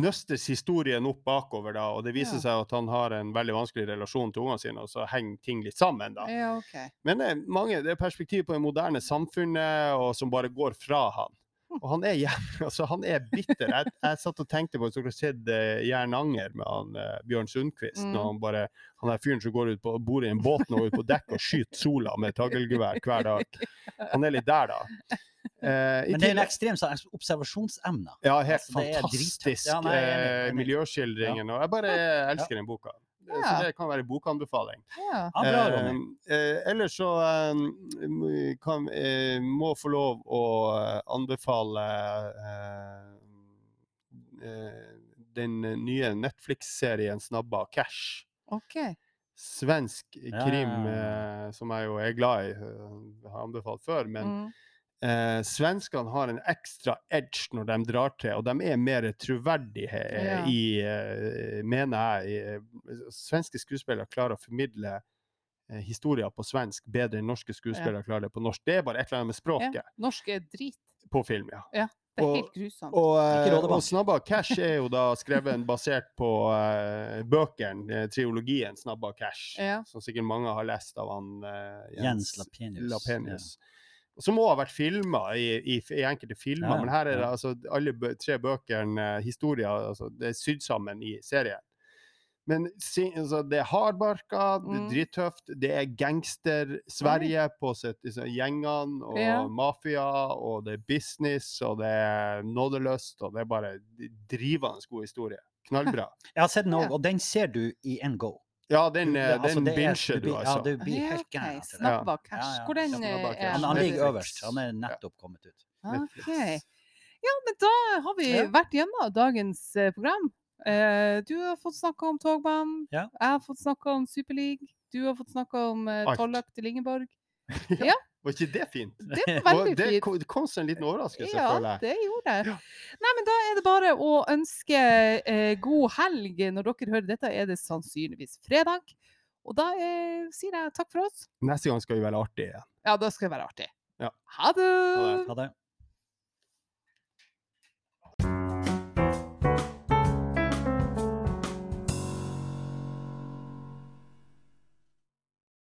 nøstes historien opp bakover, da, og det viser Ja. seg at han har en veldig vanskelig relasjon til ungene sine, og så henger ting litt sammen. da. ja, okay. Men det er, mange, det er perspektiv på det moderne samfunnet og som bare går fra han. Og han er altså han er bitter. Jeg, jeg satt og tenkte på hvis dere har sett uh, Jernanger med han, uh, Bjørn Sundquist. Mm. når Han bare, han er fyren som går ut på, bor i en båt nå ut på dekk og skyter sola med taglgevær hver dag. Han er litt der, da. Uh, i Men det er en ekstrem sånn observasjonsemne. ja, helt Altså, fantastisk. Ja, nei, eh, miljøskildringen. Og jeg bare elsker den boka. Så det kan være bokanbefaling. Ja. Ja, bra, Eh, eh, ellers så eh, m- kan, eh, må få lov å eh, anbefale eh, eh, den nye Netflix-serien 'Snabba cash'. Okay. Svensk krim ja, ja. eh, som jeg jo er glad i. har anbefalt før. men Mm. Eh, svenskene har en ekstra edge når de drar til, og de er mer troverdige eh, Ja. i, eh, mener jeg. i, eh, Svenske skuespillere klarer å formidle eh, historier på svensk bedre enn norske skuespillere klarer det på norsk. Det er bare et eller annet med språket Ja. Norsk er drit. på film, ja. Det er Og- helt grusomt. Og, og 'Snabba cash' er jo da skrevet basert på uh, bøkene, triologien 'Snabba cash', Ja. som sikkert mange har lest av han uh, Jens Lapenius. Lapenius. Som òg har vært filma i, i, i enkelte filmer, Ja, men her er det altså alle bø tre bøkene, eh, historier, altså, det er sydd sammen i serien. Men altså, det er hardbarka, det er Mm. drittøft, det er gangster-Sverige på sitt, liksom, gjengene, og Ja. mafia, og det er business, og det er nådeløst, og det er bare drivende god historie. Knallbra. Jeg har sett den òg, og den ser du i en go. Ja, den, Du- eh, altså, den er- binger du, altså. Ja, du blir helt ok. gæren. Okay. det. Snabba cash. Ja, ja. Hvor den Snabba eh, er Han, han ligger øverst. Han er nettopp kommet ut. OK. Ja, men da har vi Ja. vært gjennom dagens eh, program. Eh, du har fått snakka om togbanen. Ja. Jeg har fått snakka om Superleague. Du har fått snakka om uh. Tollak til Ingeborg. Var ikke det fint? Det var veldig det fint. det kom som en liten overraskelse, Ja, føler jeg. det gjorde det. Ja. Nei, men da er det bare å ønske eh, god helg. Når dere hører dette, er det sannsynligvis fredag. Og da eh, sier jeg takk for oss. Neste gang skal vi være artige igjen. Ja, da skal vi være artig. Ja. Ha det! Ha det. Ha det.